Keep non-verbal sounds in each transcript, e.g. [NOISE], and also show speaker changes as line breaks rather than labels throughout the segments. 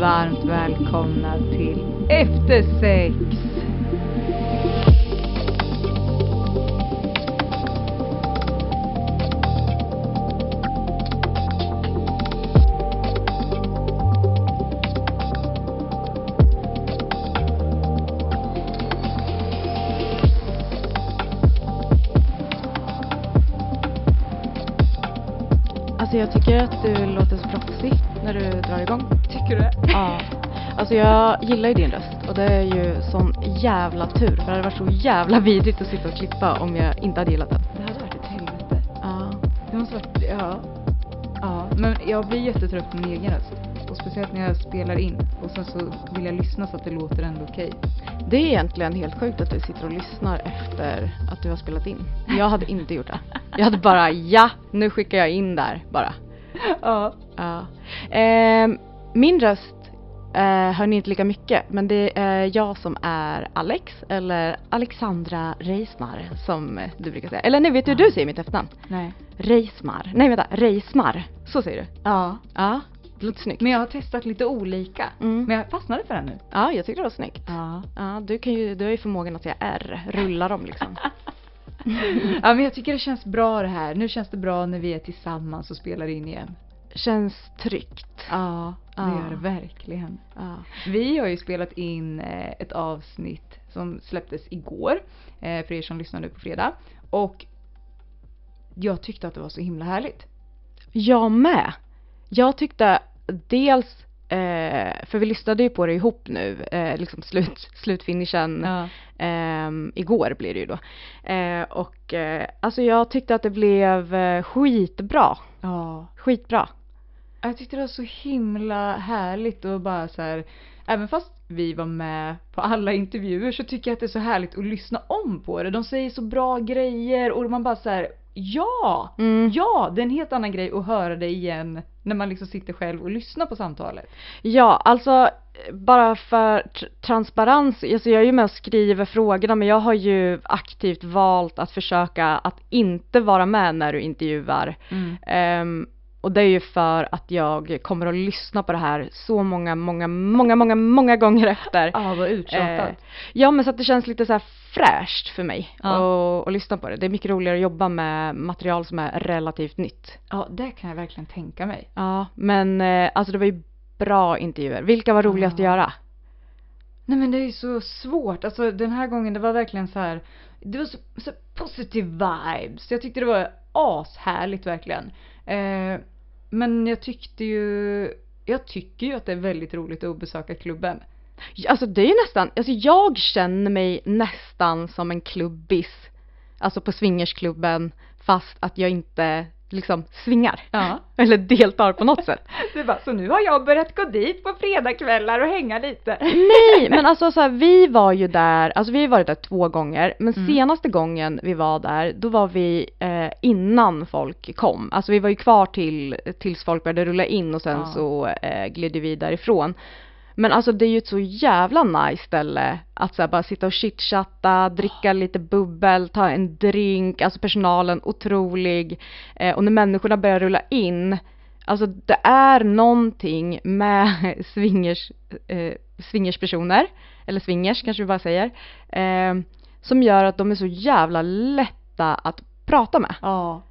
Varmt välkomna till Eftersex!
Alltså jag tycker att du låter så proffsig när du drar igång.
Tycker du det?
Ja. Alltså jag gillar ju din röst och det är ju sån jävla tur för det hade varit så jävla vidrigt att sitta och klippa om jag inte hade gillat den.
Det hade varit ett helvete.
Ja.
Det måste varit, ja. Ja, men jag blir jättetrött på min egen röst. Och speciellt när jag spelar in och sen så vill jag lyssna så att det låter ändå okej.
Det är egentligen helt sjukt att du sitter och lyssnar efter att du har spelat in. Jag hade inte gjort det. Jag hade bara, ja, nu skickar jag in där bara.
Ja.
Ja. Ehm, min röst eh, hör ni inte lika mycket men det är jag som är Alex eller Alexandra Reismar som du brukar säga. Eller nej, vet du hur du säger mitt efternamn?
Nej.
Reismar. Nej vänta, Reismar. Så säger du?
Ja.
Ja, det låter snyggt.
Men jag har testat lite olika.
Mm.
Men jag fastnade för den nu.
Ja, jag tycker det var snyggt.
Ja.
Ja, du, kan ju, du har ju förmågan att säga R, rulla dem liksom. [LAUGHS]
ja men jag tycker det känns bra det här. Nu känns det bra när vi är tillsammans och spelar in igen.
Känns tryggt.
Ja, det
Ja.
gör det verkligen.
Ja.
Vi har ju spelat in eh, ett avsnitt som släpptes igår. Eh, för er som lyssnar nu på fredag. Och jag tyckte att det var så himla härligt.
Jag med. Jag tyckte dels, eh, för vi lyssnade ju på det ihop nu, eh, liksom slut, slutfinishen
Ja.
ehm, igår blir det ju då. Och alltså jag tyckte att det blev skitbra.
Ja.
Skitbra.
Jag tyckte det var så himla härligt och bara så här. Även fast vi var med på alla intervjuer så tycker jag att det är så härligt att lyssna om på det. De säger så bra grejer och man bara så här. Ja!
Mm.
Ja! Det är en helt annan grej att höra det igen när man liksom sitter själv och lyssnar på samtalet.
Ja, alltså bara för tr- transparens, alltså jag är ju med och skriver frågorna men jag har ju aktivt valt att försöka att inte vara med när du intervjuar. Ehm, och det är ju för att jag kommer att lyssna på det här så många, många, många, många, många gånger efter.
Ja, vad uttjatat.
Eh, ja men så att det känns lite så fräscht för mig
Ja.
och, och lyssna på det. Det är mycket roligare att jobba med material som är relativt nytt.
Ja, det kan jag verkligen tänka mig.
Ja, men eh, alltså det var ju bra intervjuer. Vilka var roligast att
Ja.
göra?
Nej men det är ju så svårt. Alltså den här gången det var verkligen så här. Det var så, så positive vibes. Jag tyckte det var ashärligt verkligen. Eh, men jag tyckte ju, jag tycker ju att det är väldigt roligt att besöka klubben.
Alltså det är ju nästan, alltså jag känner mig nästan som en klubbis. Alltså på swingersklubben fast att jag inte liksom svingar.
Ja. [LAUGHS]
Eller deltar på något sätt. [LAUGHS]
Du bara, så nu har jag börjat gå dit på fredagskvällar och hänga lite. [LAUGHS]
Nej, men alltså så här, vi var ju där, alltså vi har varit där två gånger, men
Mm.
senaste gången vi var där, då var vi eh, innan folk kom. Alltså vi var ju kvar till, tills folk började rulla in och sen
Ja.
så eh, gled vi därifrån. Men alltså det är ju ett så jävla nice ställe att så bara sitta och chitchatta, dricka lite bubbel, ta en drink, alltså personalen otrolig. Eh, och när människorna börjar rulla in, alltså det är någonting med [LAUGHS] swingers, eh, swingerspersoner, eller swingers kanske vi bara säger, eh, som gör att de är så jävla lätta att prata med.
Ja.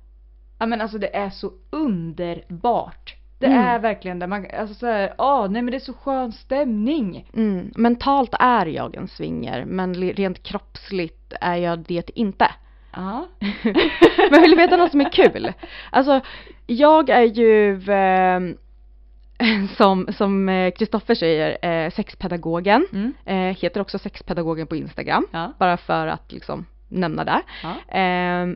Ja men alltså det är så underbart. Det
Mm.
är verkligen det. Man, alltså såhär, ja nej men det är så skön stämning.
Mm. Mentalt är jag en swinger, men rent kroppsligt är jag det inte.
Ja. [LAUGHS]
Men vill du veta något som är kul? Alltså, jag är ju eh, [LAUGHS] som, som eh, Kristoffer säger, eh, sexpedagogen.
Mm.
Eh, heter också sexpedagogen på Instagram.
Ja.
Bara för att liksom nämna det.
Ja.
Eh,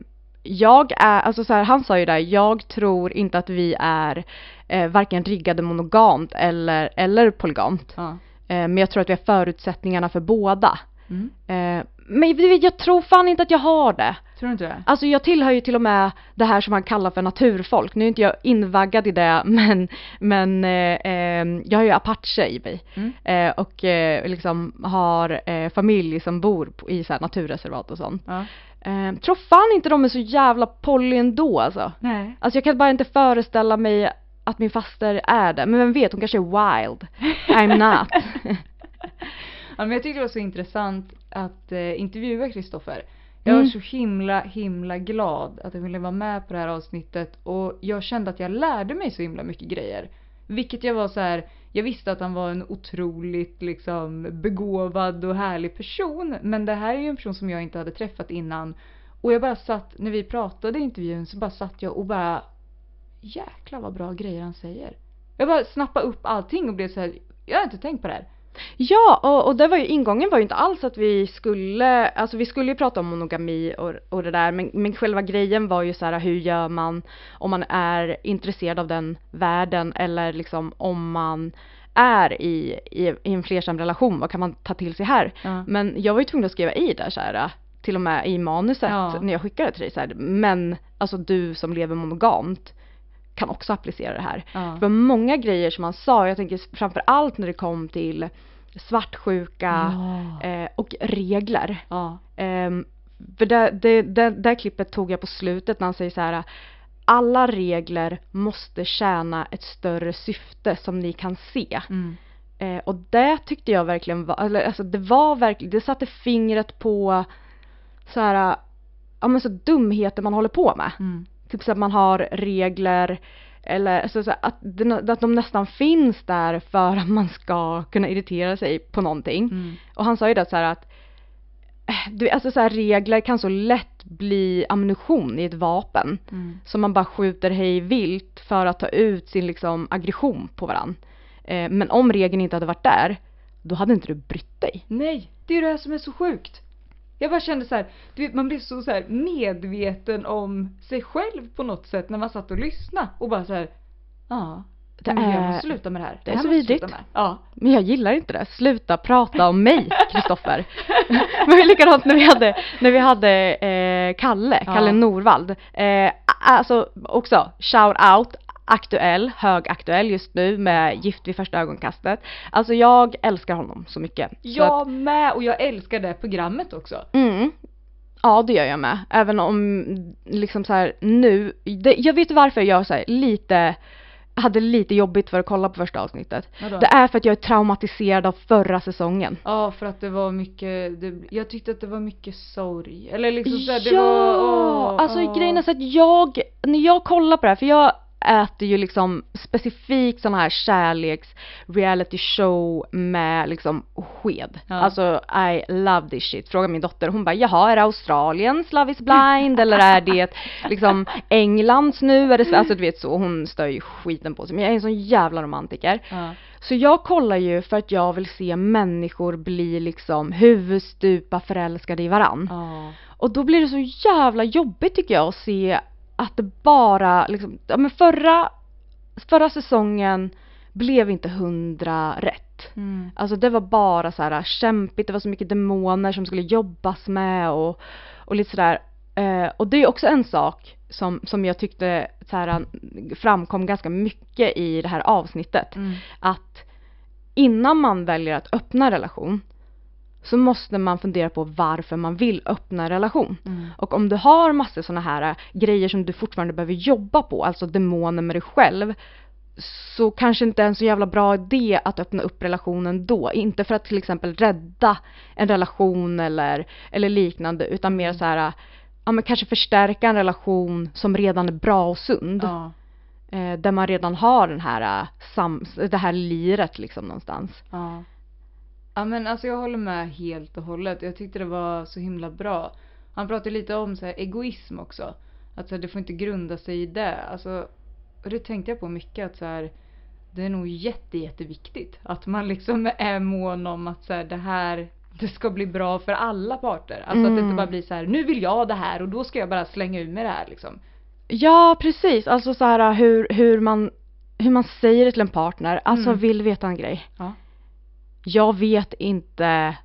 jag är, alltså så här, han sa ju där, jag tror inte att vi är eh, varken riggade monogamt eller, eller polygamt.
Ja.
Eh, men jag tror att vi har förutsättningarna för båda.
Mm.
Eh, men jag tror fan inte att jag har det.
Tror du inte det?
Alltså jag tillhör ju till och med det här som man kallar för naturfolk. Nu är inte jag invaggad i det [LAUGHS] men, men eh, eh, jag har ju apache i mig.
Mm.
Eh, och eh, liksom har eh, familj som bor på, i så naturreservat och sånt.
Ja.
Eh, tror fan inte de är så jävla poly ändå alltså.
Nej.
Alltså jag kan bara inte föreställa mig att min faster är det. Men vem vet, hon kanske är wild. I'm not. [LAUGHS]
Ja, men jag tyckte det var så intressant att eh, intervjua Kristoffer. Jag var
Mm.
så himla, himla glad att jag ville vara med på det här avsnittet och jag kände att jag lärde mig så himla mycket grejer. Vilket jag var så här, jag visste att han var en otroligt liksom begåvad och härlig person men det här är ju en person som jag inte hade träffat innan och jag bara satt, när vi pratade i intervjun så bara satt jag och bara jäklar vad bra grejer han säger. Jag bara snappade upp allting och blev så här, jag har inte tänkt på det här.
Ja, och, och det var ju, ingången var ju inte alls att vi skulle, alltså vi skulle ju prata om monogami och, och det där, men, men själva grejen var ju så här, hur gör man om man är intresserad av den världen eller liksom om man är i, i, i en flersam relation, vad kan man ta till sig här?
Ja.
Men jag var ju tvungen att skriva i där så här, till och med i manuset
Ja.
när jag skickade till dig så här, men alltså du som lever monogamt kan också applicera det här.
Ja.
Det var många grejer som han sa, jag tänker framför allt när det kom till svartsjuka
Ja.
eh, och regler.
Ja.
Ehm, för det, det, det, det klippet tog jag på slutet när han säger så här alla regler måste tjäna ett större syfte som ni kan se.
Mm.
Eh, och det tyckte jag verkligen var, alltså det var verkligen, det satte fingret på så här, ja men så dumheter man håller på med.
Mm.
Typ så att man har regler eller så att, att de nästan finns där för att man ska kunna irritera sig på någonting.
Mm.
Och han sa ju det så här att eh, du, alltså så här, regler kan så lätt bli ammunition i ett vapen.
Mm.
Som man bara skjuter hej vilt för att ta ut sin liksom aggression på varann. Eh, men om regeln inte hade varit där, då hade inte du brytt dig.
Nej, det är det här som är så sjukt. Jag bara kände så här, du vet man blev så, så här medveten om sig själv på något sätt när man satt och lyssnade och bara så här, ja,
Det
men jag
är-
måste sluta med det här.
det är
här
så vidrigt.
Ja.
Men jag gillar inte det. Sluta prata om mig, Kristoffer. [LAUGHS] Det var likadant när vi hade, när vi hade eh, Kalle,
Ja.
Kalle Norvald. Eh, alltså också, shout out, aktuell, högaktuell just nu med Gift vid första ögonkastet. Alltså jag älskar honom så mycket. Så
Jag med och jag älskar det programmet också.
Mm. Ja det gör jag med. Även om liksom så här nu, det, jag vet varför jag så här, lite hade lite jobbigt för att kolla på första avsnittet.
Vadå?
Det är för att jag är traumatiserad av förra säsongen.
Ja för att det var mycket, det, jag tyckte att det var mycket sorg. Eller liksom så här, det
ja!
var, åh,
alltså
åh.
grejen är så att jag, när jag kollar på det här, för jag äter ju liksom specifikt sådana här kärleks reality show med liksom sked.
Ja.
Alltså I love this shit. Fråga min dotter, hon bara jaha är det Australiens Love is blind eller är det liksom Englands nu? Är det, alltså du vet så, hon stör ju skiten på sig. Men jag är en sån jävla romantiker.
Ja.
Så jag kollar ju för att jag vill se människor bli liksom huvudstupa förälskade i varann.
Ja.
Och då blir det så jävla jobbigt tycker jag att se att det bara liksom, ja men förra, förra säsongen blev inte hundra rätt.
Mm.
Alltså det var bara så här kämpigt, det var så mycket demoner som skulle jobbas med och, och lite sådär. Eh, och det är också en sak som, som jag tyckte så här, framkom ganska mycket i det här avsnittet.
Mm.
Att innan man väljer att öppna relation så måste man fundera på varför man vill öppna en relation.
Mm.
Och om du har massor sådana här äh, grejer som du fortfarande behöver jobba på, alltså demoner med dig själv, så kanske inte är en så jävla bra idé att öppna upp relationen då. Inte för att till exempel rädda en relation eller, eller liknande, utan mer så här, äh, ja men kanske förstärka en relation som redan är bra och sund.
Ja.
Eh, där man redan har den här, äh, sam, det här liret liksom någonstans.
Ja. Ja men alltså jag håller med helt och hållet. Jag tyckte det var så himla bra. Han pratade lite om så här egoism också. Att så här, det får inte grunda sig i det. Alltså, och det tänkte jag på mycket att så här, det är nog jätte, jätteviktigt. Att man liksom [LAUGHS] är mån om att så här, det här det ska bli bra för alla parter. Alltså att det inte bara blir så här, nu vill jag det här och då ska jag bara slänga ur mig det här liksom.
Ja precis, alltså så här hur, hur man hur man säger det till en partner, alltså
Mm.
vill veta en grej.
Ja.
Jag vet inte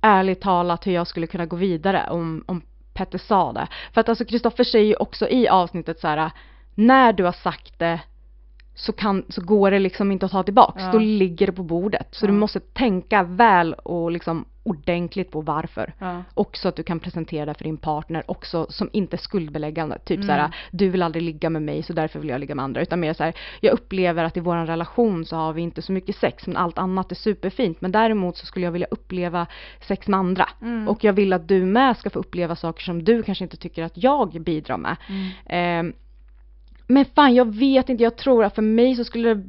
ärligt talat hur jag skulle kunna gå vidare om, om Petter sa det. För att alltså Kristoffer säger ju också i avsnittet så här när du har sagt det så, kan, så går det liksom inte att ta tillbaks.
Ja.
Då ligger det på bordet. Så du
Ja.
måste tänka väl och liksom ordentligt på varför.
Ja.
Också att du kan presentera det för din partner också som inte är skuldbeläggande. Typ
Mm.
såhär, du vill aldrig ligga med mig så därför vill jag ligga med andra. Utan mer såhär, jag upplever att i våran relation så har vi inte så mycket sex men allt annat är superfint. Men däremot så skulle jag vilja uppleva sex med andra.
Mm.
Och jag vill att du med ska få uppleva saker som du kanske inte tycker att jag bidrar med.
Mm.
Ehm, men fan jag vet inte, jag tror att för mig så skulle det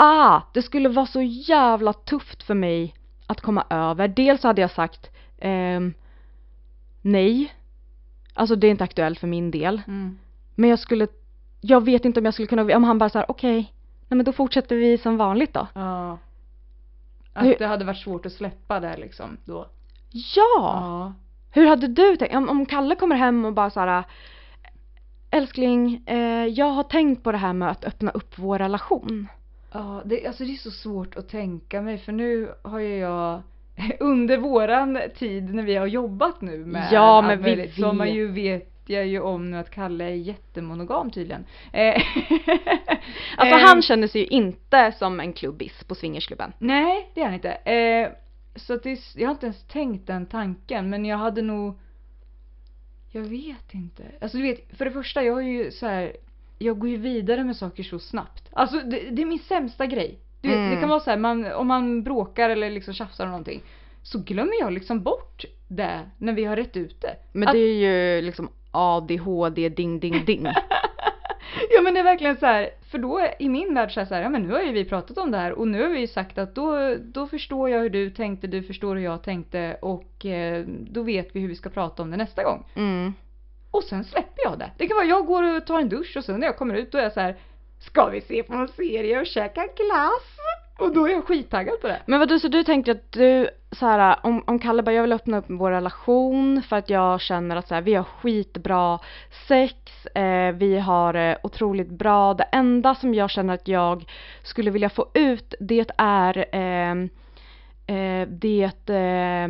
Ah, det skulle vara så jävla tufft för mig att komma över. Dels hade jag sagt ehm, nej. Alltså det är inte aktuellt för min del.
Mm.
Men jag skulle, jag vet inte om jag skulle kunna, om han bara såhär okej, nej men då fortsätter vi som vanligt då.
Ja.
Hur-
Att det hade varit svårt att släppa det liksom då.
Ja!
Ja.
Hur hade du tänkt, om, om Kalle kommer hem och bara såhär Älskling, eh, jag har tänkt på det här med att öppna upp vår relation.
Ja, det, alltså det är så svårt att tänka mig för nu har ju jag [LAUGHS] under våran tid när vi har jobbat nu med
Ja, men vi
möjligt, har man ju vet jag ju om nu att Kalle är jättemonogam tydligen. Eh, [LAUGHS]
Alltså
eh,
han känner sig ju inte som en klubbis på swingersklubben.
Nej, det är han inte. Eh, så det, jag har inte ens tänkt den tanken men jag hade nog Jag vet inte. Alltså du vet, för det första jag har ju så här. Jag går ju vidare med saker så snabbt. Alltså det, det är min sämsta grej. Du vet,
Mm.
det kan vara så här, man, om man bråkar eller liksom tjafsar om någonting. Så glömmer jag liksom bort det när vi har rätt ut det.
Men
Att-
det är ju liksom ADHD ding ding ding. [LAUGHS] [LAUGHS]
Ja men det är verkligen så här, för då i min värld så är det så här, ja men nu har ju vi pratat om det här och nu har vi ju sagt att då, då förstår jag hur du tänkte, du förstår hur jag tänkte och eh, då vet vi hur vi ska prata om det nästa gång.
Mm.
Och sen släpper jag det. Det kan vara jag går och tar en dusch och sen när jag kommer ut då är jag så här, ska vi se på en serie och käka glass? Och då är jag skittaggad på det.
Men vadå, så du tänker att du så här, om, om Kalle bara, jag vill öppna upp vår relation för att jag känner att så här, vi har skitbra sex, eh, vi har eh, otroligt bra, det enda som jag känner att jag skulle vilja få ut det är eh, eh, det, eh,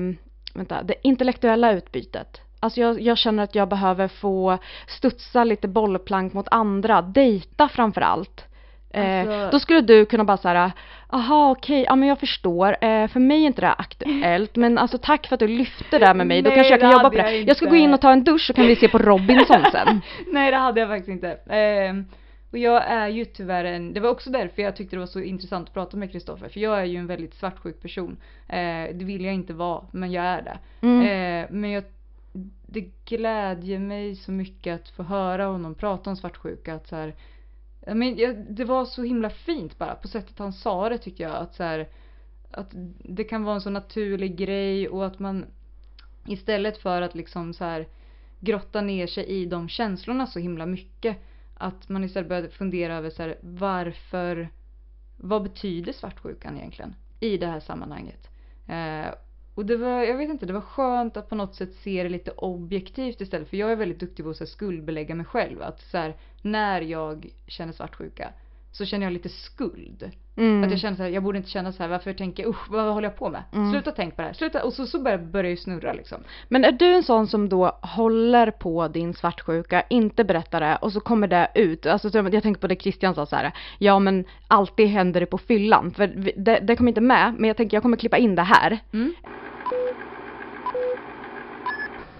vänta, det intellektuella utbytet. Alltså jag, jag känner att jag behöver få studsa lite bollplank mot andra, dejta framför allt. Eh,
Alltså-
då skulle du kunna bara säga, aha okej, ja men jag förstår, eh, för mig är inte det här aktuellt men alltså tack för att du lyfte det här med mig, då
Nej,
kanske jag kan jobba på det.
jag
Jag ska gå in och ta en dusch så kan vi se på Robinson sen. [LAUGHS]
Nej det hade jag faktiskt inte. Ehm, och jag är ju tyvärr en, det var också därför jag tyckte det var så intressant att prata med Kristoffer. För jag är ju en väldigt svartsjuk person. Eh, det vill jag inte vara, men jag är det.
Mm.
Eh, men jag det glädjer mig så mycket att få höra honom prata om svartsjuka att så här, men, jag, det var så himla fint bara. På sättet han sa det tycker jag att så här, att det kan vara en så naturlig grej och att man istället för att liksom så här grotta ner sig i de känslorna så himla mycket att man istället började fundera över så här, varför vad betyder svartsjukan egentligen i det här sammanhanget? Eh, och det var, jag vet inte, det var skönt att på något sätt se det lite objektivt istället. För jag är väldigt duktig på att så här, skuldbelägga mig själv. Att så här, när jag känner svartsjuka så känner jag lite skuld.
Mm.
Att jag känner så här, jag borde inte känna så här, varför tänker jag, usch vad håller jag på med?
Mm.
Sluta tänk på det här, sluta, och så, så börjar, börjar jag snurra liksom.
Men är du en sån som då håller på din svartsjuka, inte berättar det och så kommer det ut? Alltså så jag tänker på det Christian sa så här, ja men alltid händer det på fyllan. För det, det kommer inte med, men jag tänker jag kommer klippa in det här.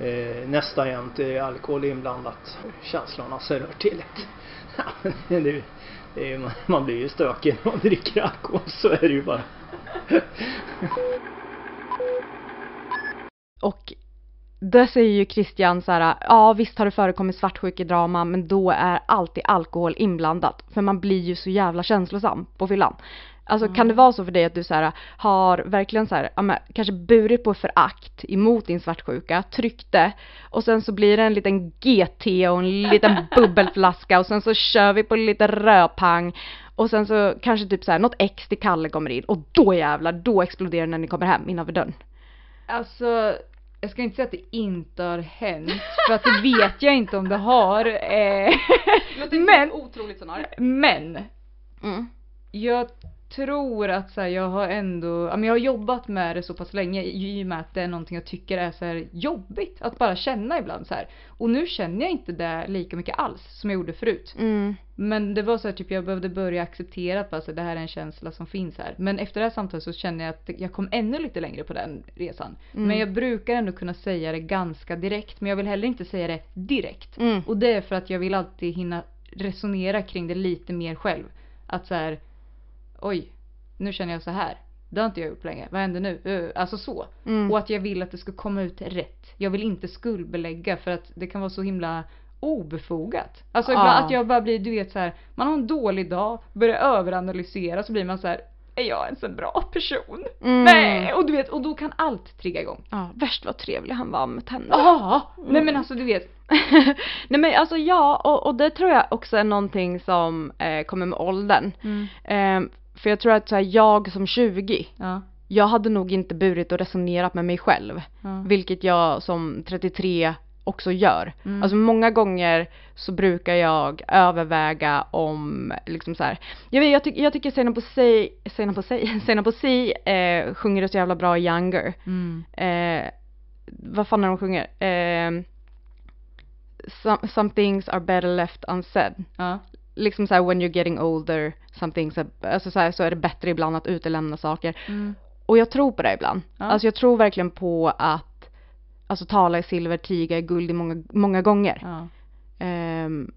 Eh, nästa jämt är alkohol inblandat. Känslorna surrar till ett. [LAUGHS] Det, det är, man- man blir ju stökig när man dricker alkohol, så är det ju bara. [LAUGHS]
Och där säger ju Christian så här, ja visst har det förekommit svartsjukedrama men då är alltid alkohol inblandat. För man blir ju så jävla känslosam på fyllan. Alltså kan det vara så för dig att du så här, har verkligen så här, ja, men, kanske burit på förakt emot din svartsjuka, tryckte och sen så blir det en liten GT och en liten [LAUGHS] bubbelflaska och sen så kör vi på lite rödpang och sen så kanske typ så här, något ex till Kalle kommer in och då jävlar, då exploderar det när ni kommer hem innanför dörren.
Alltså, jag ska inte säga att det inte har hänt, för att det vet jag inte om det har. Eh, [LAUGHS] men,
otroligt scenario.
men,
Mm.
jag tror att så här, jag har ändå, ja, men jag har jobbat med det så pass länge i och med att det är någonting jag tycker är så här jobbigt att bara känna ibland så här. Och nu känner jag inte det lika mycket alls som jag gjorde förut.
Mm.
Men det var så här, typ jag behövde börja acceptera att bara, så här, det här är en känsla som finns här. Men efter det här samtalet så känner jag att jag kom ännu lite längre på den resan.
Mm.
Men jag brukar ändå kunna säga det ganska direkt. Men jag vill heller inte säga det direkt.
Mm.
Och det är för att jag vill alltid hinna resonera kring det lite mer själv. Att så här, oj, nu känner jag så här. Det har inte jag gjort länge. Vad händer nu? Uh, alltså så.
Mm.
Och att jag vill att det ska komma ut rätt. Jag vill inte skuldbelägga för att det kan vara så himla obefogat. Alltså
Ja.
att jag bara blir, du vet så här, man har en dålig dag, börjar överanalysera så blir man så här, är jag ens en bra person?
Mm.
Nej! Och du vet, och då kan allt trigga igång.
Ja, värst vad trevlig han var med henne.
Ja! Nej men alltså du vet, [LAUGHS]
Nej men alltså ja, och, och det tror jag också är någonting som eh, kommer med åldern. Eh, för jag tror att så här, jag som 20,
ja.
jag hade nog inte burit och resonerat med mig själv.
Ja.
Vilket jag som 33 också gör.
Mm.
Alltså många gånger så brukar jag överväga om liksom så här. Jag, vet, jag, tyck, jag tycker Seinabo Sey, Seinabo Sey, Seinabo [LAUGHS] Sey eh, sjunger det så jävla bra i Younger.
Mm.
Eh, vad fan är de sjunger? Eh, some, some things are better left unsaid.
Ja.
Liksom såhär when you're getting older, some things are, alltså så, här, så är det bättre ibland att utelämna saker.
Mm.
Och jag tror på det ibland.
Ja.
Alltså jag tror verkligen på att Alltså tala i silver, tiga i guld i många, många gånger.
Ja.
Ehm,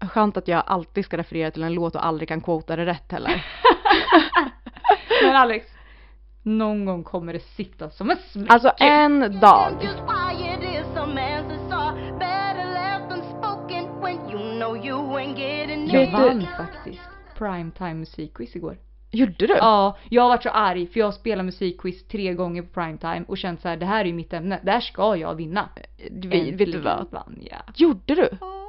skönt att jag alltid ska referera till en låt och aldrig kan quota det rätt heller. [LAUGHS]
Men Alex, någon gång kommer det sitta som en smäck.
Alltså en dag.
Jag
Vet du-
vann faktiskt primetime musikquiz igår.
Gjorde du?
Ja, jag har varit så arg för jag har spelat musikquiz tre gånger på primetime och känt så här: det här är ju mitt ämne, där ska jag vinna.
Vi, vet du vad?
vann jag.
Gjorde du?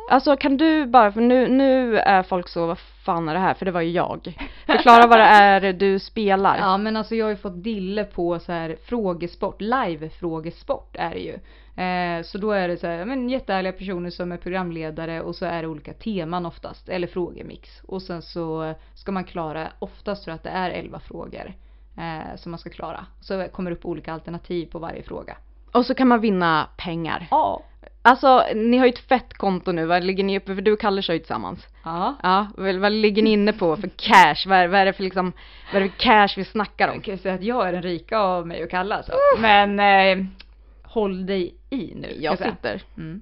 Alltså kan du bara, för nu, nu är folk så, vad fan är det här? För det var ju jag. Förklara vad det är du spelar.
Ja men alltså jag har ju fått dille på så här frågesport, live-frågesport är det ju. Eh, så då är det så här, men jättehärliga personer som är programledare och så är det olika teman oftast, eller frågemix. Och sen så ska man klara, oftast tror jag att det är 11 frågor eh, som man ska klara. Så kommer det upp olika alternativ på varje fråga.
Och så kan man vinna pengar.
Ja.
Alltså ni har ju ett fett konto nu, vad ligger ni uppe för? Du och Kalle kör ju tillsammans.
Ja.
Ja, vad, vad ligger ni inne på för cash? Vad är, vad är det för liksom, vad är det för cash vi snackar om?
Jag kan ju säga att jag är den rika av mig och Kalle alltså. Men eh, håll dig i nu.
Jag
säga.
sitter.
Mm.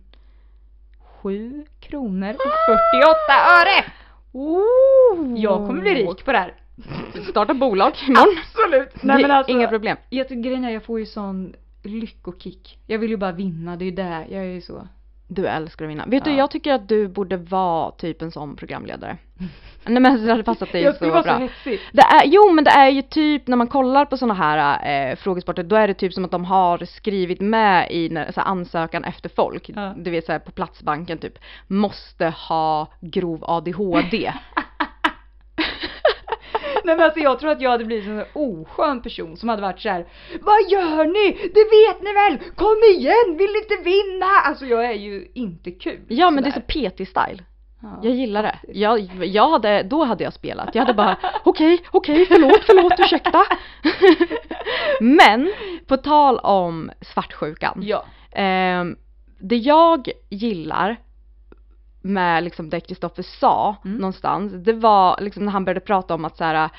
7 kronor och 48 öre!
Oh.
Jag kommer bli rik på det här.
Starta bolag imorgon.
Absolut!
Nej, men [LAUGHS] alltså, inga problem.
Jag tycker grejen är jag får ju sån lyckokick. Jag vill ju bara vinna, det är ju det, jag är ju så.
Du älskar att vinna. Vet du,
Ja.
jag tycker att du borde vara typ en sån programledare. [LAUGHS] Nej men det hade passat dig [LAUGHS]
jag
så
vara
bra.
så hetsig.
Det är, jo men det är ju typ när man kollar på såna här eh, frågesporter då är det typ som att de har skrivit med i när, så här, ansökan efter folk.
Ja.
Du vet såhär på Platsbanken typ måste ha grov ADHD. [LAUGHS]
Nej men alltså jag tror att jag hade blivit en oskön person som hade varit så här. Vad gör ni? Det vet ni väl? Kom igen, vill inte vinna? Alltså jag är ju inte kul.
ja men det är så
sådär.
PT-style.
Ja.
Jag gillar det. Jag, jag hade, då hade jag spelat. Jag hade bara [LAUGHS] okej, okej, förlåt, förlåt, ursäkta. [LAUGHS] men på tal om svartsjukan.
Ja.
Ehm, det jag gillar med liksom det Kristoffer sa
Mm.
någonstans, det var liksom när han började prata om att så här,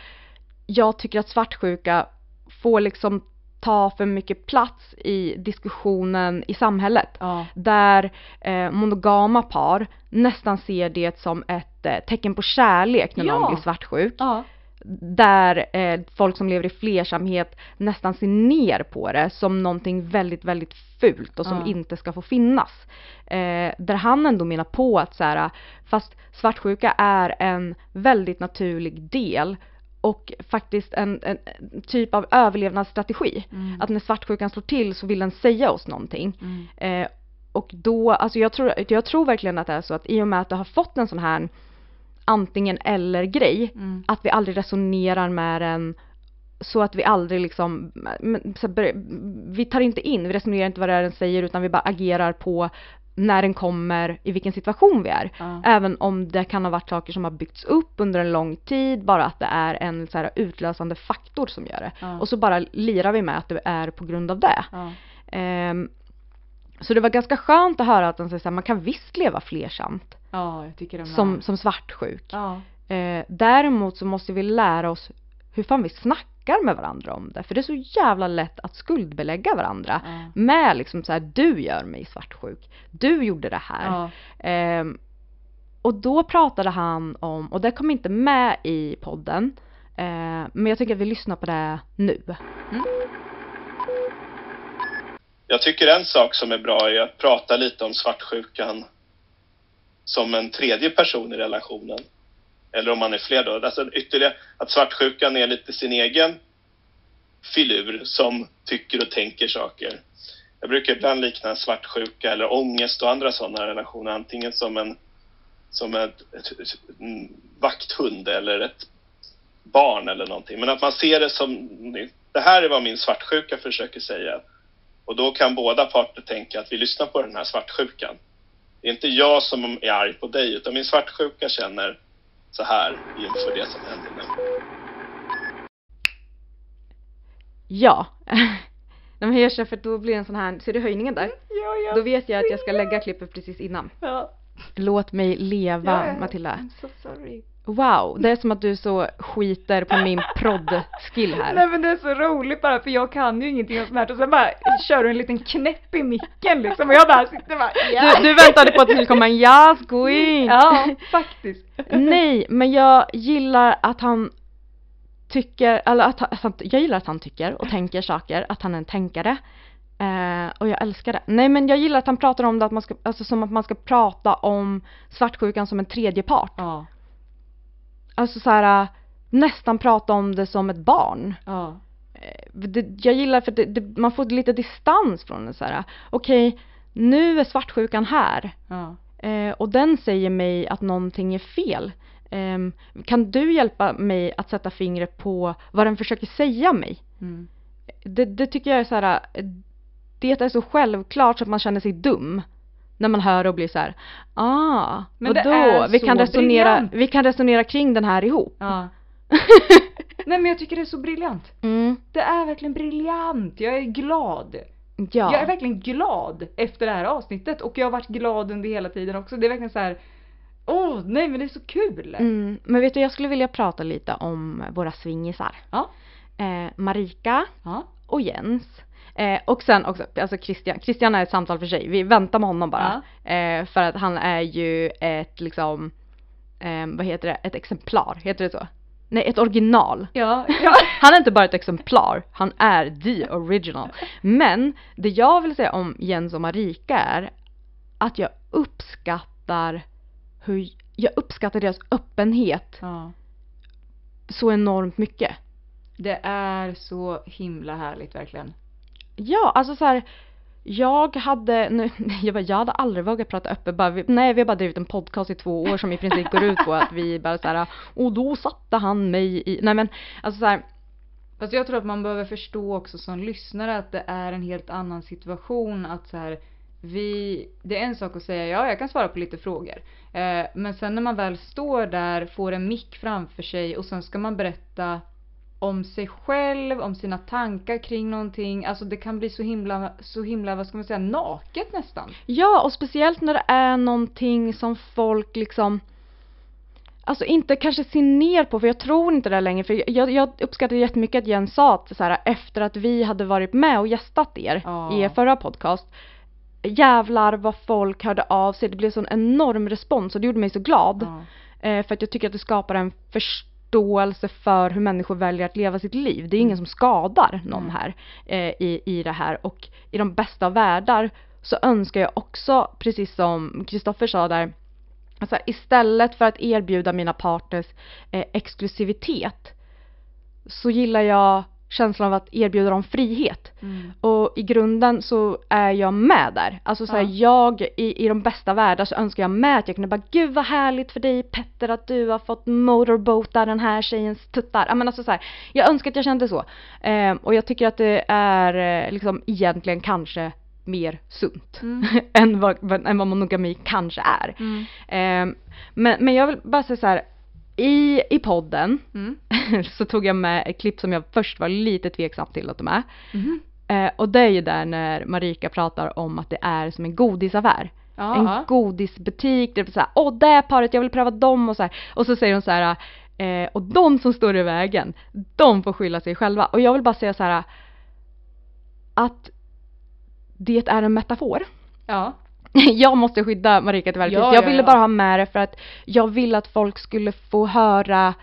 jag tycker att svartsjuka får liksom ta för mycket plats i diskussionen i samhället.
Ja.
Där eh, monogama par nästan ser det som ett eh, tecken på kärlek när någon
Ja.
blir svartsjuk
Ja.
Där eh, folk som lever i flersamhet nästan ser ner på det som någonting väldigt, väldigt fult och som
Ja.
inte ska få finnas. Eh, där han ändå menar på att så här, fast svartsjuka är en väldigt naturlig del och faktiskt en, en, typ av överlevnadsstrategi.
Mm.
Att när svartsjukan slår till så vill den säga oss någonting.
Mm.
Eh, och då, alltså jag tror, jag tror verkligen att det är så att i och med att du har fått en sån här antingen eller grej,
Mm.
att vi aldrig resonerar med den så att vi aldrig liksom, vi tar inte in, vi resonerar inte vad det är den säger utan vi bara agerar på när den kommer, i vilken situation vi är.
Ja.
Även om det kan ha varit saker som har byggts upp under en lång tid, bara att det är en så här utlösande faktor som gör det.
Ja.
Och så bara lirar vi med att det är på grund av det.
Ja.
Ehm, så det var ganska skönt att höra att de säger man kan visst leva flersamt
ja, jag tycker med.
som, som svartsjuk.
Ja.
Eh, däremot så måste vi lära oss hur fan vi snackar med varandra om det. För det är så jävla lätt att skuldbelägga varandra
Ja.
med liksom så här, du gör mig svartsjuk. Du gjorde det här.
Ja.
Ehm, och då pratade han om, och det kom inte med i podden, eh, men jag tycker att vi lyssnar på det nu.
Jag tycker en sak som är bra är att prata lite om svartsjukan som en tredje person i relationen. Eller om man är fler då. Alltså ytterligare att svartsjukan är lite sin egen filur som tycker och tänker saker. Jag brukar ibland likna svartsjuka eller ångest och andra sådana relationer antingen som en som ett, ett, en vakthund eller ett barn eller någonting. Men att man ser det som det här är vad min svartsjuka försöker säga. Och då kan båda parter tänka att vi lyssnar på den här svartsjukan. Det är inte jag som är arg på dig utan min svartsjuka känner så här inför det som händer nu.
Ja. [LAUGHS] Nej men jag kör för då blir det en sån här, ser du höjningen där?
Ja, jag
Då vet jag att jag ska lägga klippet precis innan.
Ja.
Låt mig leva
Ja, ja.
Matilda.
I'm so sorry.
Wow, det är som att du så skiter på min prodd-skill här.
Nej men det är så roligt bara för jag kan ju ingenting om smärta och sen bara kör du en liten knäpp i micken liksom och jag bara sitter bara ja.
Du, du väntade på att det skulle komma en yes queen!
Ja, faktiskt.
Nej, men jag gillar att han tycker, eller att, att han, jag gillar att han tycker och tänker saker, att han är en tänkare. Eh, och jag älskar det. Nej men jag gillar att han pratar om det att man ska, alltså som att man ska prata om svartsjukan som en tredje part.
Ja,
Alltså så här nästan prata om det som ett barn.
ja,
Eh, det, jag gillar för det, det, man får lite distans från det så här. Okej, nu är svartsjukan här.
ja.
Eh, och den säger mig att någonting är fel. Ehm, kan du hjälpa mig att sätta fingret på vad den försöker säga mig?
Mm.
Det, det tycker jag är så här. eh, Det är så självklart så att man känner sig dum. När man hör och blir så här. Ah,
Men
vadå? Vi kan, resonera,
briljant."
vi kan resonera kring den här ihop.
ja. [LAUGHS] Nej men jag tycker det är så briljant.
Mm,
Det är verkligen briljant. Jag är glad.
ja.
Jag är verkligen glad efter det här avsnittet och jag har varit glad under hela tiden också. Det är verkligen så här. Åh nej men det är så kul.
Mm, men vet du, jag skulle vilja prata lite om våra swingisar.
Ja.
Eh, Marika
Ja.
och Jens. Eh, och sen också, alltså Christian, Christian är ett samtal för sig, vi väntar med honom bara. Eh, för att han är ju ett liksom, eh, vad heter det, ett exemplar, heter det så? nej ett original.
Ja, ja. [LAUGHS]
Han är inte bara ett exemplar, han är the original. Men det jag vill säga om Jens och Marika är att jag uppskattar hur, jag uppskattar deras öppenhet
ja.
så enormt mycket.
Det är så himla härligt verkligen.
Ja, alltså så här, jag hade, nu, [LAUGHS] jag, bara, jag hade aldrig vågat prata öppet bara, vi, nej vi har bara drivit en podcast i två år som i princip går ut på att vi bara så här, och då satte han mig i, nej men alltså så här,
Fast jag tror att man behöver förstå också som lyssnare att det är en helt annan situation att så här vi, det är en sak att säga ja, jag kan svara på lite frågor. Eh, men sen när man väl står där, får en mick framför sig och sen ska man berätta om sig själv, om sina tankar kring någonting. Alltså det kan bli så himla, så himla, vad ska man säga, naket nästan.
Ja, och speciellt när det är någonting som folk liksom Alltså inte kanske ser ner på, för jag tror inte det längre. För jag, jag uppskattar jättemycket att Jens sa att så här, efter att vi hade varit med och gästat er
Ja.
i er förra podcast. Jävlar vad folk hörde av sig. Det blev sån enorm respons och det gjorde mig så glad.
Ja.
Eh, för att jag tycker att det skapar en förståelse för hur människor väljer att leva sitt liv. Det är ingen som skadar någon här eh, i, i det här. Och i de bästa av världar så önskar jag också, precis som Kristoffer sa där, alltså istället för att erbjuda mina partners eh, exklusivitet så gillar jag känslan av att erbjuda dem frihet.
Mm.
Och i grunden så är jag med där. Alltså så här,
Ja.
jag i, i de bästa världar så önskar jag med att jag kunde bara Gud vad härligt för dig Petter att du har fått motorboata den här tjejens tuttar. Ja men alltså så här, jag önskar att jag kände så. Ehm, och jag tycker att det är eh, liksom egentligen kanske mer sunt [LAUGHS] än, vad, än vad monogami kanske är.
Mm.
Ehm, men, men jag vill bara säga så här. I, i podden
Mm. [LAUGHS]
så tog jag med ett klipp som jag först var lite tveksam till att de är.
Mhm.
Eh, och det är ju där när Marika pratar om att det är som en godisaffär.
Ja,
en godisbutik, det är så här, åh det paret, jag vill pröva dem och så här. Och så säger hon så här, eh, och de som står i vägen, de får skylla sig själva. Och jag vill bara säga så här att det är en metafor.
Ja. [LAUGHS]
jag måste skydda Marika till varje
Ja,
pris. Jag
ja,
ville
ja.
bara ha med det för att jag vill att folk skulle få höra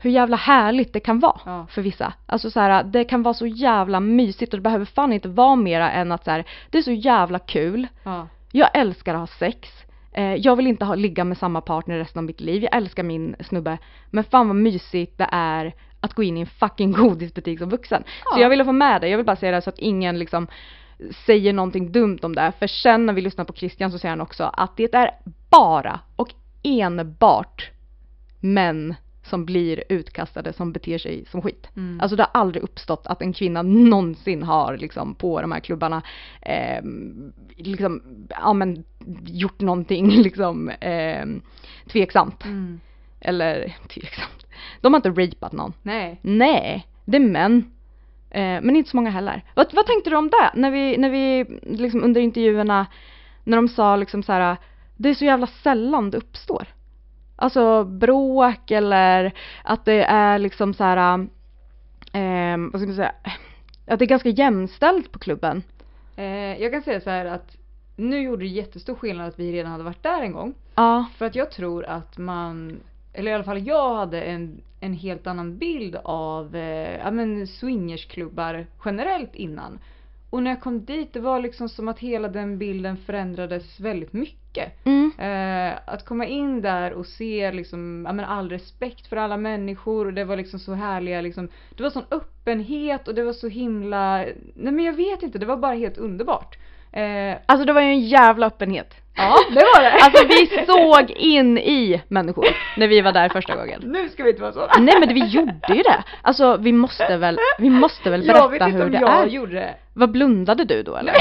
hur jävla härligt det kan vara
Ja.
för vissa. Alltså så här, det kan vara så jävla mysigt och det behöver fan inte vara mera än att så här, det är så jävla kul.
Ja.
Jag älskar att ha sex. Eh, jag vill inte ha, ligga med samma partner resten av mitt liv. Jag älskar min snubbe. Men fan vad mysigt det är att gå in i en fucking godisbutik som vuxen. Så
Ja.
jag ville få med det. Jag vill bara säga det så att ingen liksom säger någonting dumt om det. För sen när vi lyssnar på Christian så säger han också att det är bara och enbart män som blir utkastade som beter sig som skit.
Mm.
Alltså det har aldrig uppstått att en kvinna någonsin har liksom på de här klubbarna eh, liksom, ja men gjort någonting [LAUGHS] liksom eh, tveksamt.
Mm.
Eller tveksamt. De har inte rapat någon.
Nej.
Nej, det är män. Eh, men inte så många heller. Vad, vad tänkte du om det? När vi, när vi liksom under intervjuerna, när de sa liksom så här, det är så jävla sällan det uppstår. Alltså bråk eller att det är liksom så här, eh, vad ska man säga, att det är ganska jämställt på klubben.
Eh, jag kan säga så här att nu gjorde det jättestor skillnad att vi redan hade varit där en gång.
Ja,
För att jag tror att man, eller i alla fall jag hade en, en helt annan bild av eh, ja, men swingersklubbar generellt innan. Och när jag kom dit det var liksom som att hela den bilden förändrades väldigt mycket.
mm,
Eh, att komma in där och se liksom, ja, men all respekt för alla människor och det var liksom så härliga liksom, det var sån öppenhet och det var så himla, nej men jag vet inte, det var bara helt underbart. Eh,
alltså det var ju en jävla öppenhet.
Ja, det var det!
Alltså vi såg in i människor när vi var där första gången.
nu ska vi inte vara så.
Nej men vi gjorde ju det. Alltså vi måste väl, vi måste väl
jag vet
berätta
inte
hur
om
det
jag
är.
gjorde det.
Vad blundade du då eller?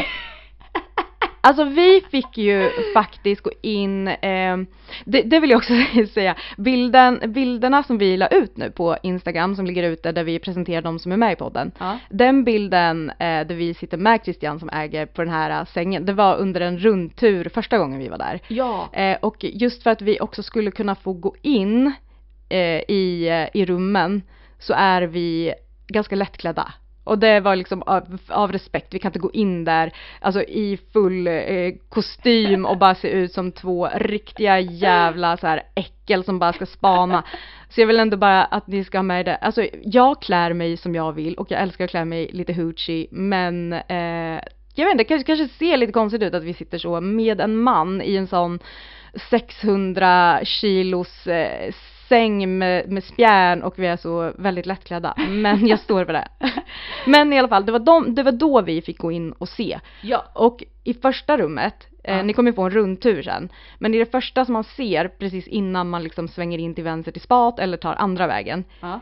Alltså vi fick ju faktiskt gå in, eh, det, det vill jag också [LAUGHS] säga, bilden, bilderna som vi la ut nu på Instagram som ligger ute där vi presenterar de som är med i podden.
Ja.
Den bilden eh, där vi sitter med Christian som äger på den här eh, sängen, det var under en rundtur första gången vi var där.
Ja.
Eh, och just för att vi också skulle kunna få gå in eh, i, eh, i rummen så är vi ganska lättklädda och det var liksom av, av respekt, vi kan inte gå in där alltså i full eh, kostym och bara se ut som två riktiga jävla så här äckel som bara ska spana. Så jag vill ändå bara att ni ska ha med det. Alltså jag klär mig som jag vill och jag älskar att klä mig lite hoochie men eh, jag vet inte, det kanske, kanske ser lite konstigt ut att vi sitter så med en man i en sån 600 kilos eh, säng med, med spjärn och vi är så väldigt lättklädda. Men jag står för det. [LAUGHS] Men i alla fall, det var, de, det var då vi fick gå in och se.
Ja.
Och i första rummet, eh,
Ja.
ni kommer få en rundtur sen, men i det första som man ser precis innan man liksom svänger in till vänster till spat eller tar andra vägen,
Ja.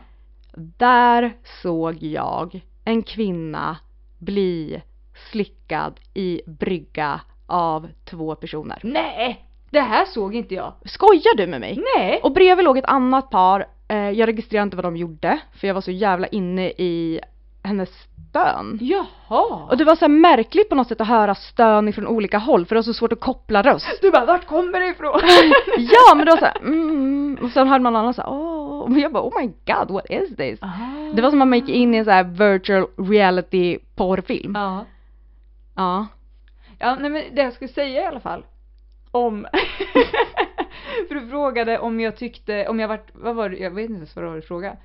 där såg jag en kvinna bli slickad i brygga av två personer.
Nej! Det här såg inte jag.
Skojar du med mig?
Nej!
Och bredvid låg ett annat par, eh, jag registrerade inte vad de gjorde för jag var så jävla inne i hennes stön.
Jaha!
Och det var så här märkligt på något sätt att höra stön ifrån olika håll för det var så svårt att koppla röst.
Du bara, vart kommer det ifrån? [LAUGHS]
ja men det var såhär mm, och sen hörde man någon annan såhär åh, men jag bara oh my god what is this? Det var som att man gick in i en sån här virtual reality porrfilm.
Ja.
Ja.
Ja, nej men det jag skulle säga i alla fall. Om... [LAUGHS] För du frågade om jag tyckte, om jag vart, vad var det, jag vet inte ens vad det var du frågade.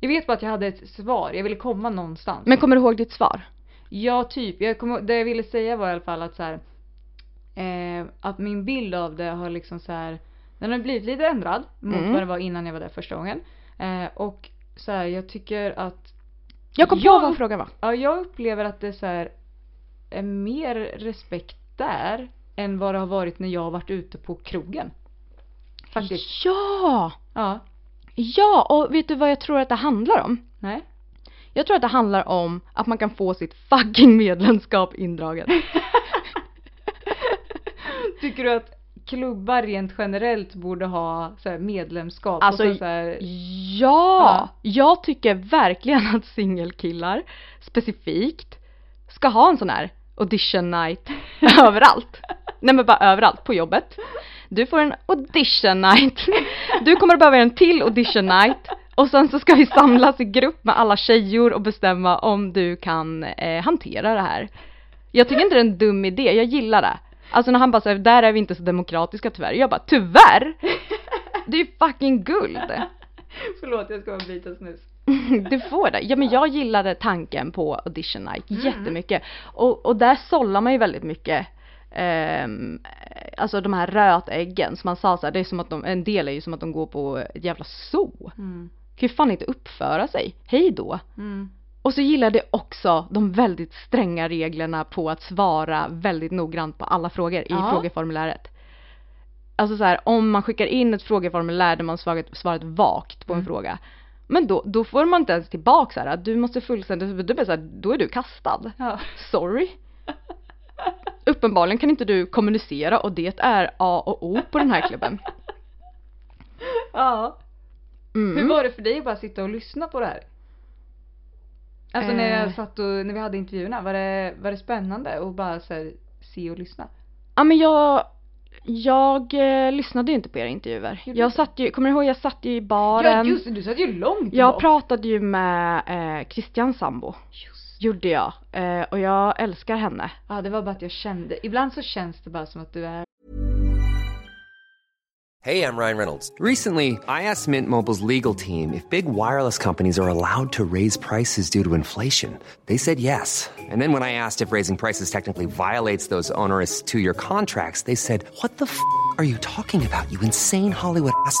Jag vet bara att jag hade ett svar, jag ville komma någonstans.
Men kommer du ihåg ditt svar?
Ja, typ. Jag kom, det jag ville säga var i alla fall att så här, eh, att min bild av det har liksom så här, den har blivit lite ändrad mot
Mm.
vad det var innan jag var där första gången. Eh, och så här, jag tycker att,
Jag kom
Jag-
på vad frågan var.
ja jag upplever att det så här, är mer respekt där än vad det har varit när jag har varit ute på krogen. Faktiskt.
Ja!
Ja.
Ja, och vet du vad jag tror att det handlar om?
Nej.
Jag tror att det handlar om att man kan få sitt fucking medlemskap indraget. [LAUGHS]
Tycker du att klubbar rent generellt borde ha så medlemskap?
Alltså,
och så, så här,
Ja! Jag tycker verkligen att singelkillar specifikt ska ha en sån här audition night [LAUGHS] överallt. Nej men bara överallt, på jobbet. Du får en audition night. Du kommer att behöva en till audition night. Och sen så ska vi samlas i grupp med alla tjejor och bestämma om du kan eh, hantera det här. Jag tycker inte det är en dum idé, jag gillar det. Alltså när han bara säger där är vi inte så demokratiska tyvärr. Jag bara tyvärr! Det är ju fucking guld!
Förlåt jag ska bara byta snus. [LAUGHS]
Du får det. Ja men jag gillade tanken på audition night
Mm.
jättemycket. Och, och där sållar man ju väldigt mycket ehm, alltså de här rötäggen som man sa så här, det är som att de, en del är ju som att de går på ett jävla zoo.
Mm.
Kan ju fan inte uppföra sig. Hej då.
Mm.
Och så gillade jag också de väldigt stränga reglerna på att svara väldigt noggrant på alla frågor i
Ja.
frågeformuläret. Alltså så här, om man skickar in ett frågeformulär där man svarat, svarat vagt på en
Mm.
fråga. Men då, då får man inte ens tillbaka så här, att du måste fullständigt, då är du kastad.
Ja.
Sorry. [LAUGHS] Uppenbarligen kan inte du kommunicera och det är A och O på den här klubben.
ja.
Mm.
Hur var det för dig att bara sitta och lyssna på det här? Alltså när jag
Eh.
satt och, när vi hade intervjuerna, var det, var det spännande att bara så här, se och lyssna?
Ja men jag, jag eh, lyssnade ju inte på era intervjuer.
Gjorde
Jag satt ju, kommer du ihåg jag satt ju i baren.
Ja just det, du satt ju långt
Jag
bak.
pratade ju med eh, Christian Sambo. Gjorde jag. Eh, och jag älskar henne.
Ja det var bara att jag kände, ibland så känns det bara som att du är
Hey, I'm Ryan Reynolds. Recently, I asked Mint Mobile's legal team if big wireless companies are allowed to raise prices due to inflation. They said yes. And then when I asked if raising prices technically violates those onerous two year contracts, they said, What the f are you talking about, you insane Hollywood ass?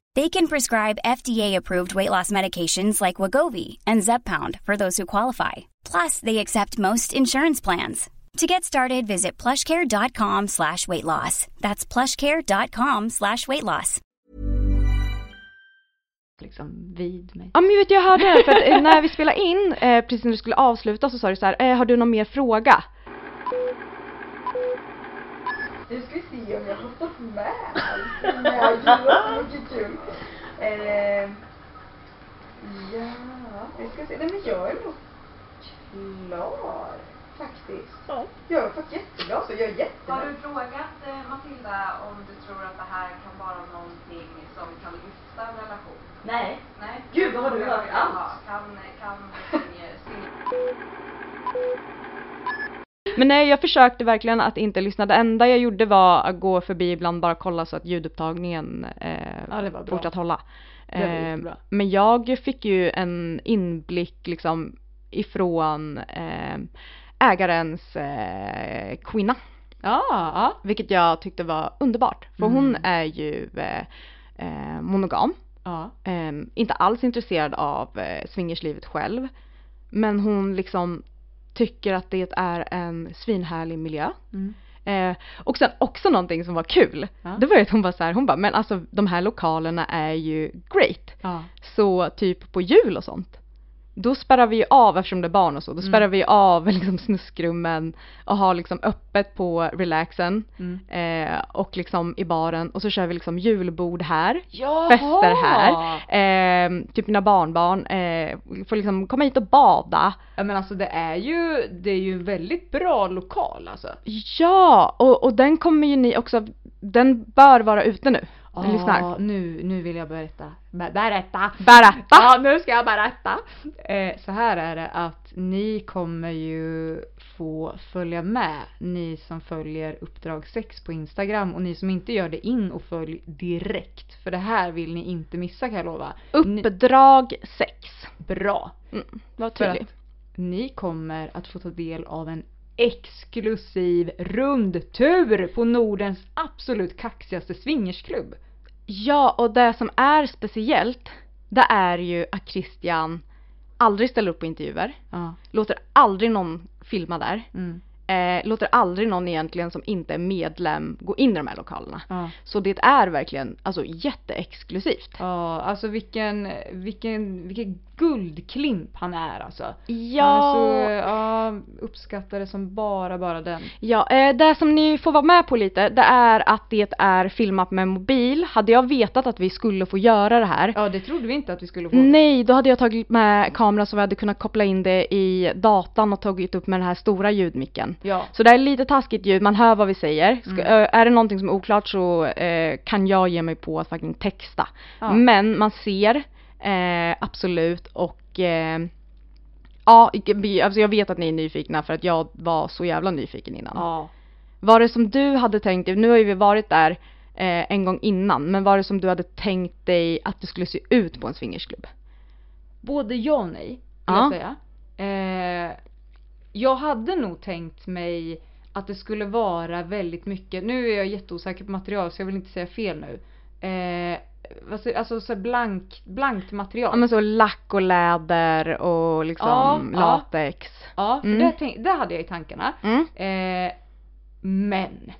They can prescribe FDA-approved weight loss medications like Wagovi and Zepbound for those who qualify. Plus, they accept most insurance plans. To get started, visit plushcare.com slash weight loss. That's plushcare.com slash weight loss.
liksom vid mig.
Ja men vet jag hörde det för att eh, när vi spelade in, eh, precis när du skulle avsluta så sa du så här, eh, har du någon mer fråga?
Nu ska vi se om jag har fått med allt. Nej, gud vad mycket kul. Eh, ja, vi ska se. Nej men jag är nog klar faktiskt. Ja. Jag har fått jättebra så jag är jättenöjd.
Har du frågat eh, Matilda om du tror att det här kan vara någonting som kan lyfta en relation?
Nej.
Nej?
Gud, vad har du hört allt?
Kan, kan sing- sing- [LAUGHS]
Men nej, jag försökte verkligen att inte lyssna. Det enda jag gjorde var att gå förbi ibland, bara kolla så att ljudupptagningen eh,
Ja,
fortsatt hålla. Eh, men jag fick ju en inblick liksom ifrån eh, ägarens eh, kvinna.
Ja, ja.
Vilket jag tyckte var underbart. För
Mm.
hon är ju eh, eh, monogam.
Ja.
Eh, inte alls intresserad av eh, swingerslivet själv. Men hon liksom tycker att det är en svinhärlig miljö.
Mm.
Eh, och sen också någonting som var kul.
Ja.
Det var ju att hon var så här, hon bara, men alltså de här lokalerna är ju great.
Ja.
Så typ på jul och sånt. Då spärrar vi ju av, eftersom det är barn och så, då
Mm.
spärrar vi av [LAUGHS] liksom snuskrummen och har liksom öppet på relaxen
Mm.
eh, och liksom i baren och så kör vi liksom julbord här,
Jaha!
fester här, eh, typ mina barnbarn eh, får liksom komma hit och bada.
Ja men alltså det är ju, det är ju en väldigt bra lokal alltså.
Ja, och, och den kommer ju ni också, den bör vara ute nu.
Ja,
Lyssnar.
nu, nu vill jag berätta. Be- berätta!
Berätta!
Ja, nu ska jag berätta! Eh, så här är det att ni kommer ju få följa med, ni som följer Uppdrag 6 på Instagram och ni som inte gör det in och följ direkt. För det här vill ni inte missa kan jag lova.
Uppdrag 6.
bra!
Mm, var tydlig.
ni kommer att få ta del av en exklusiv rundtur på Nordens absolut kaxigaste swingersklubb.
Ja, och det som är speciellt, det är ju att Christian aldrig ställer upp på intervjuer,
Ja.
låter aldrig någon filma där,
Mm.
Eh, låter aldrig någon egentligen som inte är medlem gå in i de här lokalerna.
Ja.
Så det är verkligen alltså jätteexklusivt.
Ja, alltså vilken, vilken, vilken guldklimp han är alltså.
Ja,
Han är så, ja, uppskattar det som bara, bara den.
ja eh, det som ni får vara med på lite, det är att det är filmat med mobil. Hade jag vetat att vi skulle få göra det här,
Ja, det trodde vi inte att vi skulle få.
Nej, då hade jag tagit med kameran så vi hade kunnat koppla in det i datan och tagit upp med den här stora ljudmicken.
Ja.
Så det är lite taskigt ljud, man hör vad vi säger. Ska,
Mm.
är det någonting som är oklart så eh, kan jag ge mig på att faktiskt texta.
Ja.
Men man ser eh, absolut och eh, ja, alltså jag vet att ni är nyfikna för att jag var så jävla nyfiken innan.
Ja.
Var det som du hade tänkt dig, nu har ju vi varit där eh, en gång innan, men var det som du hade tänkt dig att det skulle se ut på en swingersklubb?
Både ja och nej, vill
Ja.
jag säga. Eh, jag hade nog tänkt mig att det skulle vara väldigt mycket, nu är jag jätteosäker på material så jag vill inte säga fel nu. Eh, alltså så blank, blankt material.
Ja men så lack och läder och liksom
Ja, ja.
latex.
Ja, för
Mm.
det, tänk, det hade jag i tankarna.
Mm.
Eh, men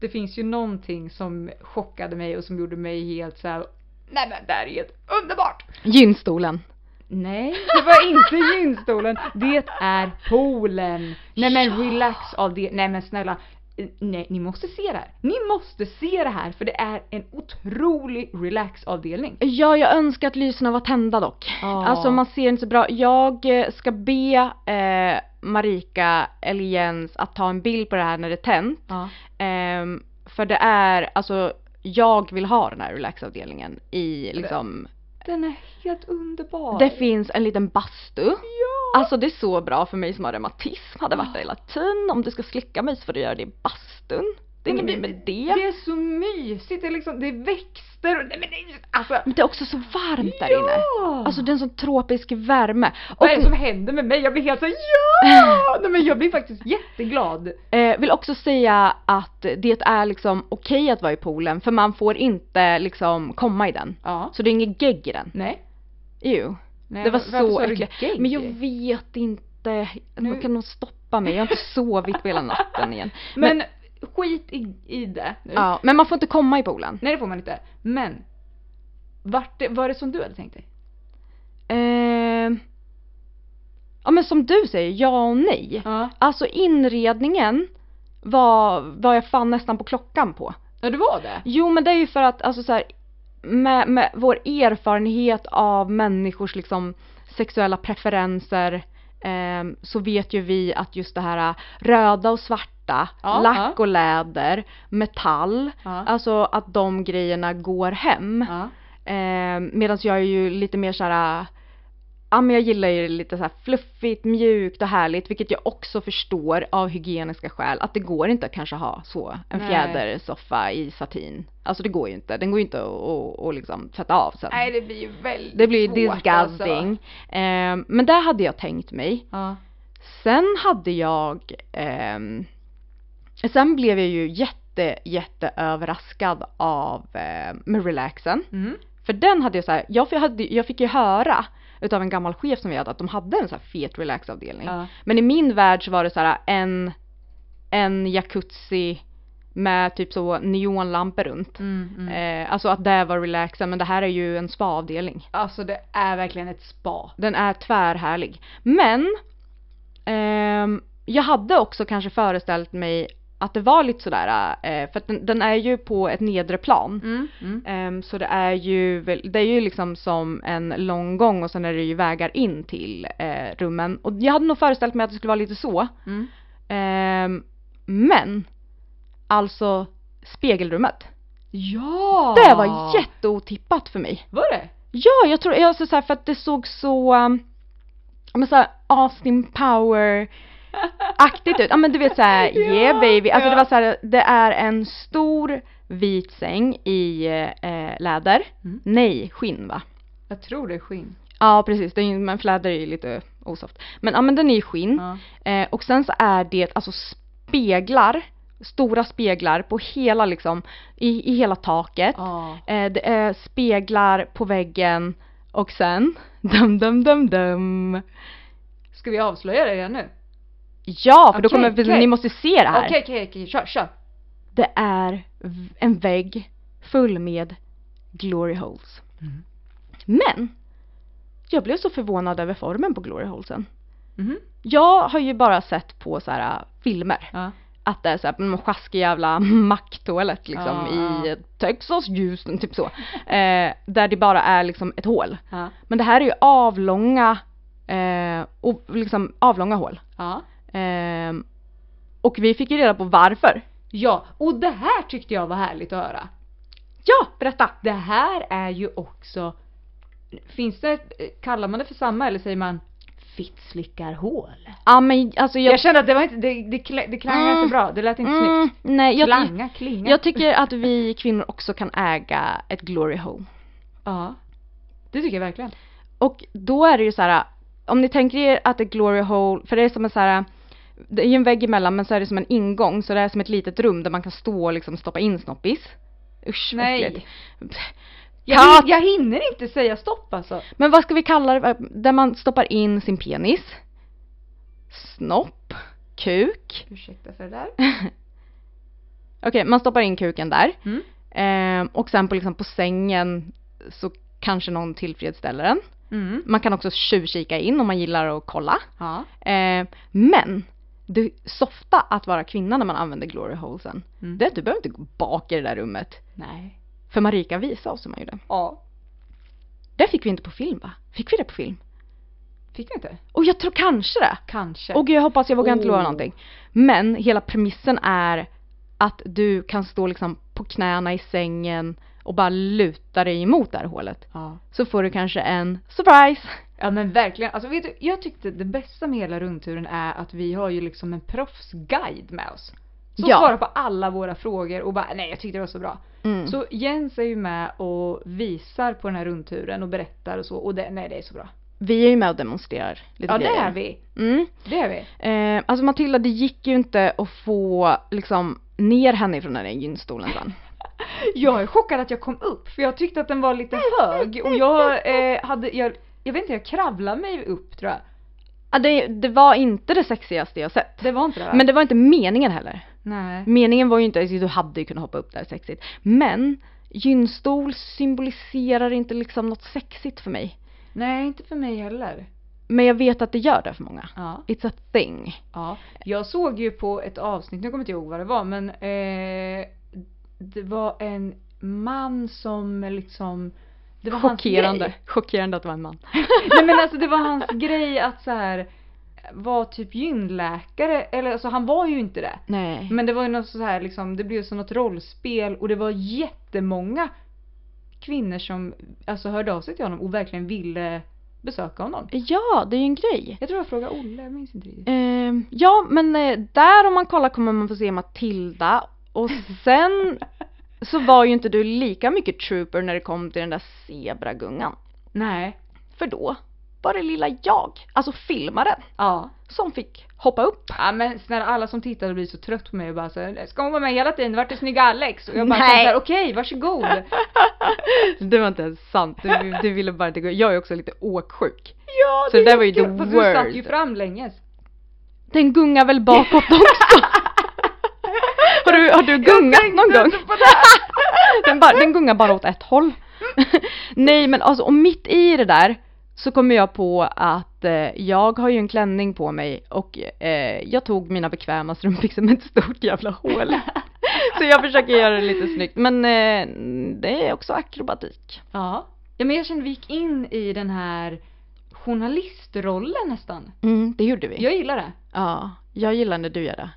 det finns ju någonting som chockade mig och som gjorde mig helt så här. Nej men det här är helt underbart!
Gynstolen.
Nej, det var inte gynstolen. Det är poolen. Nej men relax av det. Nej men snälla. Eh, Nej, ni måste se det här. Ni måste se det här för det är en otrolig relaxavdelning.
Ja, jag önskar att lyserna var tända dock.
Ja.
Alltså man ser inte så bra. Jag eh, ska be eh, Marika eller Jens att ta en bild på det här när det är tänt.
Ja.
Ehm, för det är, alltså jag vill ha den här relaxavdelningen i liksom
Den är helt underbar.
Det finns en liten bastu.
Ja!
Alltså det är så bra för mig som har reumatism, hade varit där hela tiden. Om du ska slicka mig så får du göra det i bastun. Det är inget med det.
Det är så mysigt, det är liksom, det är växter och, nej men det är, alltså.
Men det är också så varmt där inne.
Ja!
Alltså det är en sån tropisk värme.
Vad är det som händer med mig? Jag blir helt så ja! [LAUGHS] Nej men jag blir faktiskt jätteglad.
Eh, vill också säga att det är liksom okej att vara i poolen för man får inte liksom komma i den.
Ja.
Så det är inget gegg i den.
Nej.
Jo.
Nej
det var så äckligt. Men jag vet inte.
Nu-
Man kan nog stoppa mig. Jag har inte sovit på hela natten igen.
Men, skit i, i det nu.
Ja, men man får inte komma i poolen.
Nej det får man inte. Men Vart det, var det som du hade tänkt dig?
Eh, ja men som du säger, ja och nej.
Ja.
Alltså inredningen var, var jag fan nästan på klockan på.
Ja, det var det?
Jo men det är ju för att alltså så här, med, med vår erfarenhet av människors liksom sexuella preferenser så vet ju vi att just det här röda och svarta,
Ja,
lack
ja.
och läder, metall,
Ja.
alltså att de grejerna går hem.
Ja.
Eh, Medan jag är ju lite mer såhär, ja men jag gillar ju lite så här fluffigt, mjukt och härligt vilket jag också förstår av hygieniska skäl att det går inte att kanske ha så en
Nej.
fjädersoffa i satin. Alltså det går ju inte, den går ju inte att liksom tvätta av sen.
Nej, det blir ju väldigt
det blir
svårt
disgusting. Eh, men där hade jag tänkt mig.
Ja.
Sen hade jag, ehm, sen blev jag ju jätte, jätte överraskad av eh, med relaxen.
Mm.
För den hade jag så här, jag, hade, jag fick ju höra utav en gammal chef som vi hade att de hade en så här fet relaxavdelning.
Ja.
Men i min värld så var det så här en, en jacuzzi med typ så neonlampor runt.
Mm, mm.
Eh, alltså att det var relaxen men det här är ju en spaavdelning.
Alltså det är verkligen ett spa.
Den är tvärhärlig. Men ehm, jag hade också kanske föreställt mig att det var lite sådär, eh, för att den, den är ju på ett nedre plan.
Mm, mm.
Ehm, så det är ju, det är ju liksom som en lång gång och sen är det ju vägar in till eh, rummen. Och jag hade nog föreställt mig att det skulle vara lite så.
Mm.
Ehm, men, alltså spegelrummet.
Ja!
Det var jätteotippat för mig.
Var det?
Ja, jag tror, jag så här, för att det såg så, ja men såhär Austin Power aktigt ut. Ja men du vet såhär, [LAUGHS] yeah baby. Alltså
ja.
det var såhär, det är en stor vit säng i eh, läder.
Mm.
Nej, skinn va?
Jag tror det är skinn.
Ja precis, det är, men läder är ju lite osoft. Men ja men den är ju skinn.
Ja.
Eh, och sen så är det alltså speglar, stora speglar på hela liksom, i, i hela taket.
Ja.
Eh, det är speglar på väggen och sen dum dum dum dum.
Ska vi avslöja det redan nu?
Ja, för då
Okej,
kommer
okej.
ni måste se det här.
Okej, okej, okej, kör, kör.
Det är en vägg full med glory holes.
Mm.
Men jag blev så förvånad över formen på glory holesen.
Mhm.
Jag har ju bara sett på så här äh, filmer
Ja.
att det är så här en sjaskig jävla [LAUGHS] macktoalett liksom
Ja,
i
ja.
Texas Houston typ så. Eh, där det bara är liksom ett hål. Men det här är ju avlånga eh, och liksom avlånga hål. Ehm, och vi fick ju reda på varför.
Ja, och det här tyckte jag var härligt att höra.
Ja, berätta!
Det här är ju också, finns det, kallar man det för samma eller säger man fittslickarhål?
Ja men alltså jag...
Jag, kände att det var inte, det, det, det klangade
Mm.
inte bra, det lät inte
Mm,
snyggt.
nej, jag,
Klanga, klinga.
jag tycker att vi kvinnor också kan äga ett glory hole.
Ja. Det tycker jag verkligen.
Och då är det ju så här, om ni tänker er att ett glory hole, för det är som en så här, det är ju en vägg emellan men så är det som en ingång så det är som ett litet rum där man kan stå och liksom stoppa in snoppis. Usch
Nej. Jag, jag hinner inte säga stopp alltså.
Men vad ska vi kalla det, där man stoppar in sin penis? Snopp? Kuk?
Ursäkta för det där. [LAUGHS]
Okej, man stoppar in kuken där.
Mm.
Ehm, och sen på, liksom, på sängen så kanske någon tillfredsställer den.
Mm.
Man kan också tjuvkika in om man gillar att kolla.
Ja.
Ehm, men det softa att vara kvinna när man använder glory holesen,
Mm.
det du behöver inte gå bak i det där rummet.
Nej.
För Marika visade oss hur man gjorde.
Ja.
Det fick vi inte på film va? Fick vi det på film?
Fick vi inte?
Och jag tror kanske det.
Kanske.
Och jag hoppas, jag vågar inte lova
Oh.
någonting. Men hela premissen är att du kan stå liksom på knäna i sängen och bara luta dig emot det här hålet.
Ja.
Så får du kanske en surprise.
Ja men verkligen, alltså vet du, jag tyckte det bästa med hela rundturen är att vi har ju liksom en proffsguide med oss. Som
Ja.
svarar på alla våra frågor och bara nej jag tyckte det var så bra.
Mm.
Så Jens är ju med och visar på den här rundturen och berättar och så och det, nej det är så bra.
Vi är ju med och demonstrerar lite
Ja det
grejer.
är vi.
Mm.
Det är vi.
Eh, alltså Matilda det gick ju inte att få liksom ner henne från den där gynstolen sen. [LAUGHS] [LAUGHS]
Jag är chockad att jag kom upp för jag tyckte att den var lite hög och jag eh, hade, jag, jag vet inte, jag kravlade mig upp tror jag.
Ja, det, det var inte det sexigaste jag sett.
Det var inte det va?
Men det var inte meningen heller.
Nej.
Meningen var ju inte, alltså, du hade ju kunnat hoppa upp där sexigt. Men gynstol symboliserar inte liksom något sexigt för mig.
Nej, inte för mig heller.
Men jag vet att det gör det för många.
Ja.
It's a thing.
Ja, jag såg ju på ett avsnitt, nu kommer jag inte ihåg vad det var men eh, det var en man som liksom det var hans
Chockerande.
grej.
Chockerande att det var en man. [LAUGHS]
Nej men alltså det var hans grej att så här var typ gynläkare, eller alltså han var ju inte det.
Nej.
Men det var ju något så här liksom, det blev som något rollspel och det var jättemånga kvinnor som alltså hörde av sig till honom och verkligen ville besöka honom.
Ja, det är ju en grej.
Jag tror jag frågade Olle, jag minns inte riktigt.
Ehm, ja, men eh, där om man kollar kommer man få se Matilda och sen så var ju inte du lika mycket trooper när det kom till den där zebragungan.
Nej.
För då var det lilla jag, alltså filmaren,
Ja.
som fick hoppa upp.
Ja men snälla alla som tittade blir så trött på mig och bara såhär, ska hon vara med hela tiden? Vart är snygga Alex? Och jag bara
Nej.
såhär, okej varsågod. [LAUGHS]
Det var inte ens sant, du, du ville bara inte gå. Jag är också lite åksjuk.
ja
Så det där var ju the
jättekul, Fast du satt ju fram länge.
Den gungar väl bakåt också? [LAUGHS] har, du, gungat någon gång? [LAUGHS] den, bara, den gungar bara åt ett håll. [LAUGHS] Nej men alltså och mitt i det där så kommer jag på att eh, jag har ju en klänning på mig och eh, jag tog mina bekväma strumpbyxor med ett stort jävla hål. [LAUGHS] så jag försöker göra det lite snyggt men eh, det är också akrobatik.
Ja. Ja men jag kände vi gick in i den här journalistrollen nästan.
Mm, det gjorde vi.
Jag gillar det.
Ja, jag gillar när du gör det.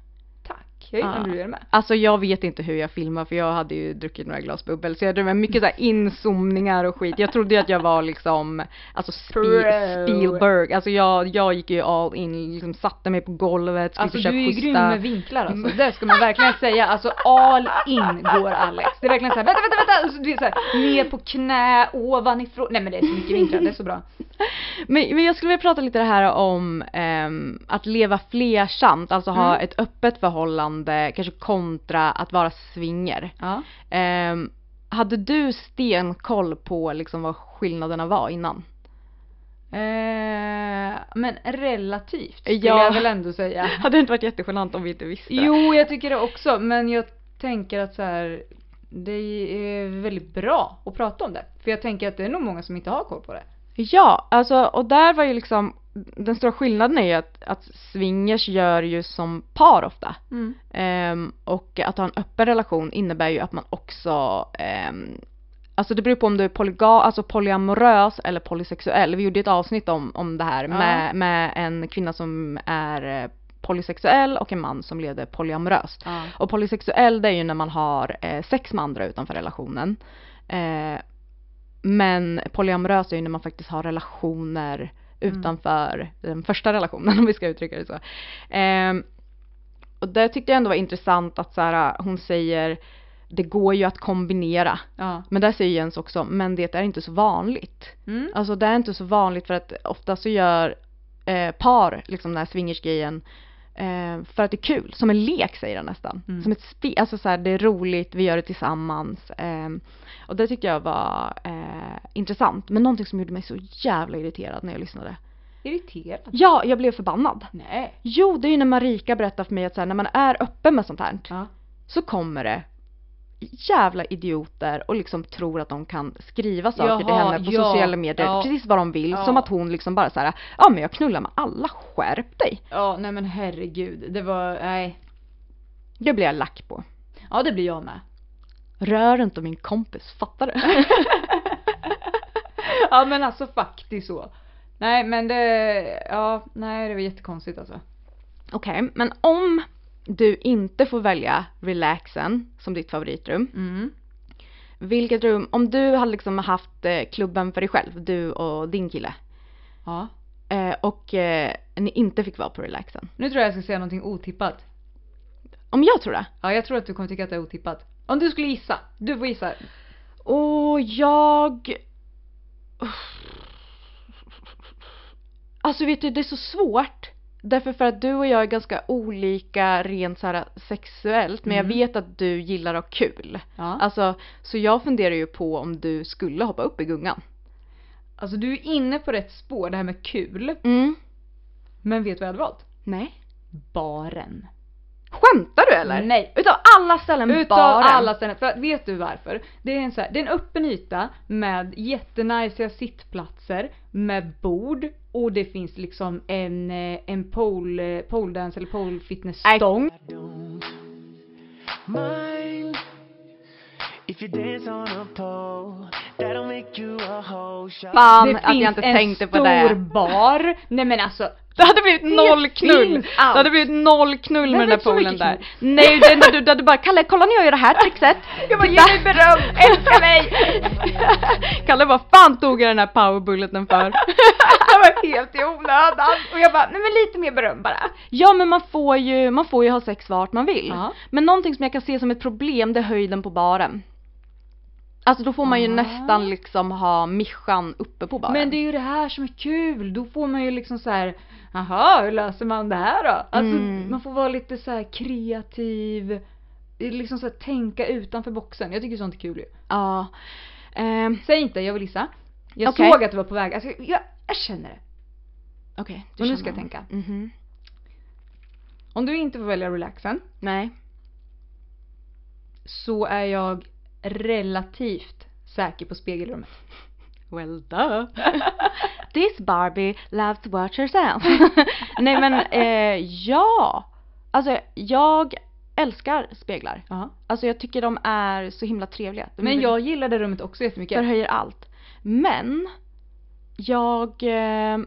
Jag gillar
Ja.
när du gör det med.
Alltså jag vet inte hur jag filmar för jag hade ju druckit några glas bubbel så jag hade med mycket så här inzoomningar och skit. Jag trodde ju att jag var liksom, alltså. Spi- Spielberg, alltså jag, jag gick ju all in, liksom satte mig på golvet,
Alltså du är ju
schyssta.
grym med vinklar alltså. Det ska man verkligen säga. Alltså all in går Alex. Det är verkligen såhär, vänta, vänta, vänta! Och så, du är så här, ner på knä, ovanifrån. Nej men det är så mycket vinklar, det är så bra.
Men, men jag skulle vilja prata lite det här om ehm, att leva flersamt, alltså ha
Mm.
ett öppet förhållande, kanske kontra att vara swinger.
Ja.
Ehm, hade du stenkoll på liksom vad skillnaderna var innan?
Eh, men relativt skulle
Ja.
jag väl ändå säga. [LAUGHS]
Hade det inte varit jättegenant om vi inte visste?
Jo, jag tycker det också. Men jag tänker att så här, det är väldigt bra att prata om det. För jag tänker att det är nog många som inte har koll på det.
Ja, alltså och där var ju liksom den stora skillnaden är ju att, att swingers gör ju som par ofta.
Mm.
Ehm, och att ha en öppen relation innebär ju att man också ehm, Alltså det beror på om du är polyga, alltså polyamorös eller polysexuell. Vi gjorde ett avsnitt om, om det här med, med en kvinna som är eh, polysexuell och en man som levde polyamoröst.
Ja.
Och polysexuell det är ju när man har eh, sex med andra utanför relationen. Eh, men polyamorös är ju när man faktiskt har relationer utanför den första relationen [LAUGHS] om vi ska uttrycka det så. Ehm, och det tyckte jag ändå var intressant att så här, hon säger det går ju att kombinera.
Ja.
Men där säger Jens också, men det är inte så vanligt.
Mm.
Alltså det är inte så vanligt för att ofta så gör eh, par liksom den här swingersgrejen eh, för att det är kul, som en lek säger han nästan.
Mm.
Som ett spel, alltså så här, det är roligt, vi gör det tillsammans. Eh, och det tyckte jag var eh, intressant. Men någonting som gjorde mig så jävla irriterad när jag lyssnade.
Irriterad?
Ja, jag blev förbannad.
Nej.
Jo, det är ju när Marika berättar för mig att så här, när man är öppen med sånt här
Ja.
så kommer det jävla idioter och liksom tror att de kan skriva saker till
Jaha,
henne på
ja,
sociala medier
ja.
precis vad de vill.
Ja.
Som att hon liksom bara såhär, ja men jag knullar med alla, skärp dig.
Ja, nej men herregud. Det var, nej.
Det blir jag lack på.
Ja, det blir jag med.
Rör inte min kompis, fattar du? [LAUGHS]
ja men alltså faktiskt så. Nej men det, ja, nej det var jättekonstigt alltså.
Okej, men om du inte får välja relaxen som ditt favoritrum.
Mm.
Vilket rum, om du hade liksom haft eh, klubben för dig själv, du och din kille.
Ja.
Eh, och eh, ni inte fick vara på relaxen.
Nu tror jag jag ska säga någonting otippat.
Om jag tror det?
Ja, jag tror att du kommer tycka att det är otippat. Om du skulle gissa. Du får gissa.
Och jag... Alltså vet du, det är så svårt. Därför för att du och jag är ganska olika rent så här sexuellt. Men jag
Mm.
vet att du gillar att ha kul.
Ja.
Alltså, så jag funderar ju på om du skulle hoppa upp i gungan.
Alltså du är inne på rätt spår, det här med kul.
Mm.
Men vet du vad jag hade valt?
Nej.
Baren.
Skämtar du eller?
Nej.
Utav alla ställen
Utav
baren?
alla ställen. För vet du varför? Det är en så här, det är en öppen yta med jättenajsiga sittplatser med bord och det finns liksom en, eh, en pole, eh, pole dance eller pole fitness stång.
Fan
det
att jag
finns
inte
en
tänkte på
stor
det.
bar. Nej men alltså.
Det hade blivit noll knull! Det hade blivit noll knull med den där poolen där. Nej, det är när du, du bara Kalle kolla när jag gör det här trickset.
Jag bara, ge
Titta."
mig beröm, älska mig! [LAUGHS]
Kalle vad fan tog jag den här powerbulleten för? [LAUGHS]
Det var helt i onödan. Och jag bara, nej men lite mer beröm bara.
Ja men man får ju, man får ju ha sex vart man vill.
Ja.
Men någonting som jag kan se som ett problem det är höjden på baren. Alltså då får man ju
Ah.
nästan liksom ha mischan uppe på baren.
Men det är ju det här som är kul. Då får man ju liksom så här. Jaha, hur löser man det här då? Alltså
Mm.
man får vara lite så här kreativ. Liksom så tänka utanför boxen. Jag tycker sånt är kul ju.
Ja. Ehm,
Säg inte, jag vill gissa. Jag
Okej.
såg att du var på väg. Alltså, jag, jag känner det.
Okej. du
Och nu ska jag tänka.
Mhm.
Om du inte får välja relaxen
Nej.
så är jag relativt säker på spegelrummet.
Well duh. [LAUGHS] This Barbie loves to watch herself. [LAUGHS] Nej men eh, ja. Alltså jag älskar speglar.
Ja.
Alltså jag tycker de är så himla trevliga. De
Men jag gillar det rummet också jättemycket.
förhöjer allt. Men jag eh,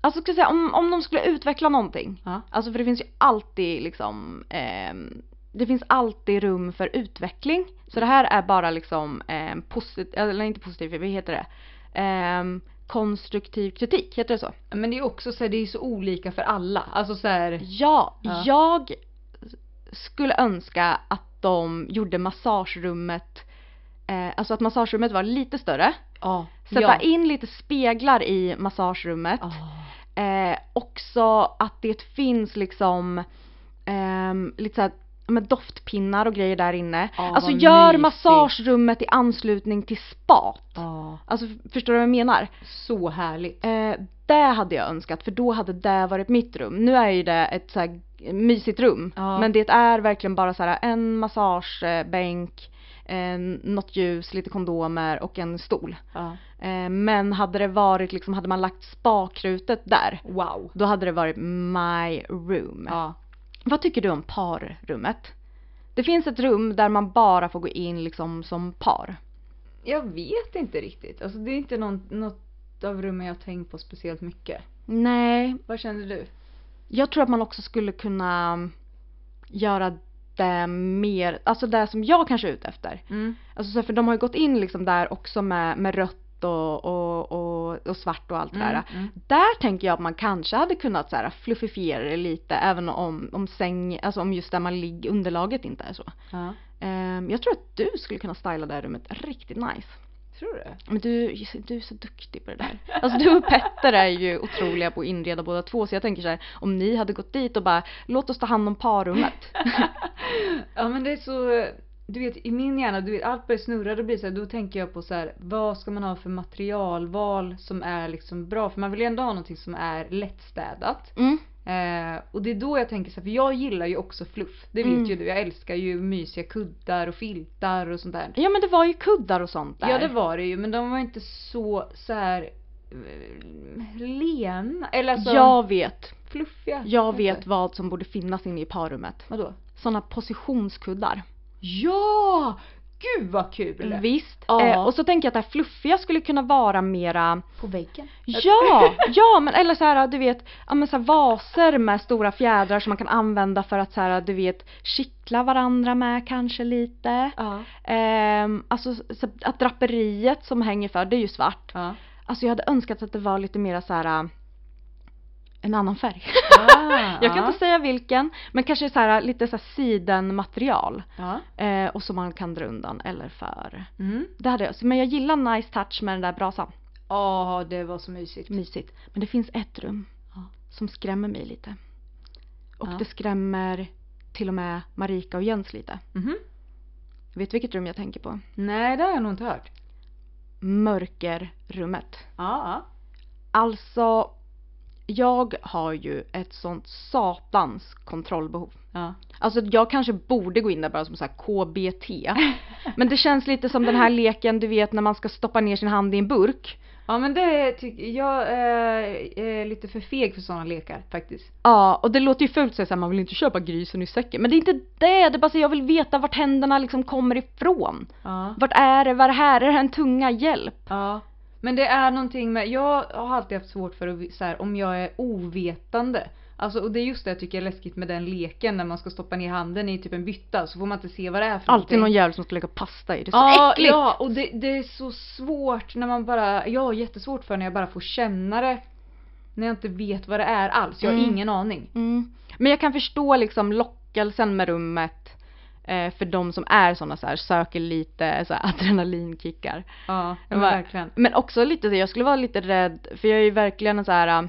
Alltså ska jag säga om, om de skulle utveckla någonting.
Ja.
Alltså för det finns ju alltid liksom ehm, Det finns alltid rum för utveckling. Så det här är bara liksom eh, positiv, eller inte positiv, vad heter det? Ehm, konstruktiv kritik, heter det så?
Men det är också så här, det är så olika för alla. Alltså så här,
Ja,
Ja.
jag skulle önska att de gjorde massagerummet eh, Alltså att massagerummet var lite större.
ja.
Sätta
ja.
in lite speglar i massagerummet.
Ah.
Eh, också att det finns liksom ehm, lite såhär med doftpinnar och grejer där inne.
Ja,
alltså gör
mysigt.
massagerummet i anslutning till spat.
Ja.
Alltså förstår du vad jag menar?
Så härligt.
Eh, det hade jag önskat för då hade det varit mitt rum. Nu är ju det ett så här mysigt rum.
Ja.
Men det är verkligen bara så här en massagebänk, eh, något ljus, lite kondomer och en stol. Eh, men hade det varit liksom, hade man lagt spakrutet där,
Wow.
då hade det varit my room. Vad tycker du om parrummet? Det finns ett rum där man bara får gå in liksom som par.
Jag vet inte riktigt. Alltså det är inte någon, något av rummen jag har tänkt på speciellt mycket.
Nej,
Vad känner du?
jag tror att man också skulle kunna göra det mer, alltså det som jag kanske är ute efter.
Mm.
Alltså så för de har ju gått in liksom där också med, med rött och, och, och, och svart och allt det där.
Mm, mm.
Där tänker jag att man kanske hade kunnat så här fluffifiera det lite även om, om säng, alltså om just där man ligger, underlaget inte är så.
Ja.
Ehm, jag tror att du skulle kunna styla det här rummet riktigt nice.
Tror du?
Men du, du är så duktig på det där. Alltså du och Petter är ju otroliga på att inreda båda två så jag tänker så här, om ni hade gått dit och bara låt oss ta hand om parrummet. [LAUGHS]
Ja men det är så, du vet i min hjärna, du vet allt börjar snurra, då blir så här, då tänker jag på så här, vad ska man ha för materialval som är liksom bra? För man vill ju ändå ha någonting som är lättstädat.
Mm.
Eh, och det är då jag tänker så här, för jag gillar ju också fluff. Det vet
Mm.
ju du, jag älskar ju mysiga kuddar och filtar och sånt där.
Ja men det var ju kuddar och sånt där.
Ja det var det ju men de var inte så, så här eh, lena, eller alltså
Jag vet.
fluffiga.
Jag
Vet
vad som borde finnas inne i parrummet.
Vadå?
Sådana positionskuddar.
Ja! Gud vad kul!
Visst.
Ja.
Eh, och så tänker jag att det här fluffiga skulle kunna vara mera
På väggen.
Ja, ja men eller så här du vet, ja men så här vaser med stora fjädrar som man kan använda för att så här du vet kittla varandra med kanske lite.
Ja.
Ehm, alltså så att draperiet som hänger för, det är ju svart.
Ja.
Alltså jag hade önskat att det var lite mera så här en annan färg.
Ah, [LAUGHS]
jag kan
ja.
inte säga vilken, men kanske så här lite så här sidenmaterial.
Ja.
Eh, och som man kan dra undan eller för.
Mm.
Det hade jag, men jag gillar nice touch med den där brasan.
Ja, det var så mysigt.
Mysigt. Men det finns ett rum som skrämmer mig lite. Och
Ja.
det skrämmer till och med Marika och Jens lite.
Mhm.
Vet du vilket rum jag tänker på?
Nej, det har jag nog inte hört.
Mörkerrummet.
Ja, ja.
Alltså, jag har ju ett sånt satans kontrollbehov.
Ja.
Alltså jag kanske borde gå in där bara som så KBT. [LAUGHS] Men det känns lite som den här leken du vet när man ska stoppa ner sin hand i en burk.
Ja men det tycker jag är, är lite för feg för sådana lekar faktiskt.
Ja, och det låter ju fult att säga så här, man vill inte köpa grisen i säcken. Men det är inte det, det är bara så jag vill veta vart händerna liksom kommer ifrån.
Ja.
Vart är det, vad är det här, är det här en tunga? Hjälp?
Ja. Men det är någonting med, jag har alltid haft svårt för att, så här, om jag är ovetande. Alltså och det är just det jag tycker är läskigt med den leken när man ska stoppa ner handen i typ en bytta så får man inte se vad det är för
Alltid någon jävel som ska lägga pasta i, det är så
ja,
äckligt!
Ja, och det, det är så svårt när man bara, jag har jättesvårt för när jag bara får känna det. När jag inte vet vad det är alls, jag har
Mm.
ingen aning.
Mm. Men jag kan förstå liksom lockelsen med rummet för de som är sådana så här, söker lite så här, [LAUGHS] adrenalinkickar.
Ja, men
bara-
verkligen.
Men också lite, jag skulle vara lite rädd, för jag är ju verkligen en så här äh,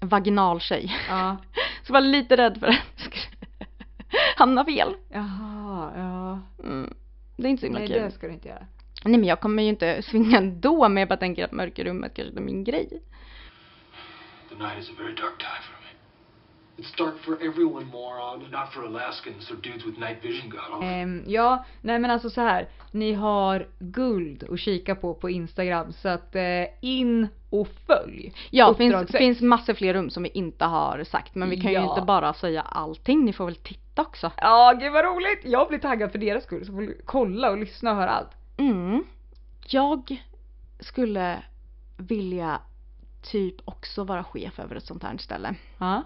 vaginaltjej.
Ja. [LAUGHS]
Så var lite rädd för att [LAUGHS] hamna fel.
Jaha, ja.
Mm. Det är inte så himla
Nej
kul.
det ska du inte göra.
Nej men jag kommer ju inte svinga ändå men jag bara tänker att mörkerrummet kanske är min grej.
The night is a very dark time for. It's dark for everyone, moron. Not for Alaskans or dudes with night vision goggles.
Ehm, ja, nej men alltså så här. Ni har guld att kika på på Instagram så att eh, in och följ.
Ja, det finns, finns massor fler rum som vi inte har sagt men vi kan ju
Ja.
inte bara säga allting, ni får väl titta också.
Ja, gud vad roligt! Jag blir taggad för deras skull så får kolla och lyssna och höra allt.
Mm. Jag skulle vilja typ också vara chef över ett sånt här ställe.
Ja.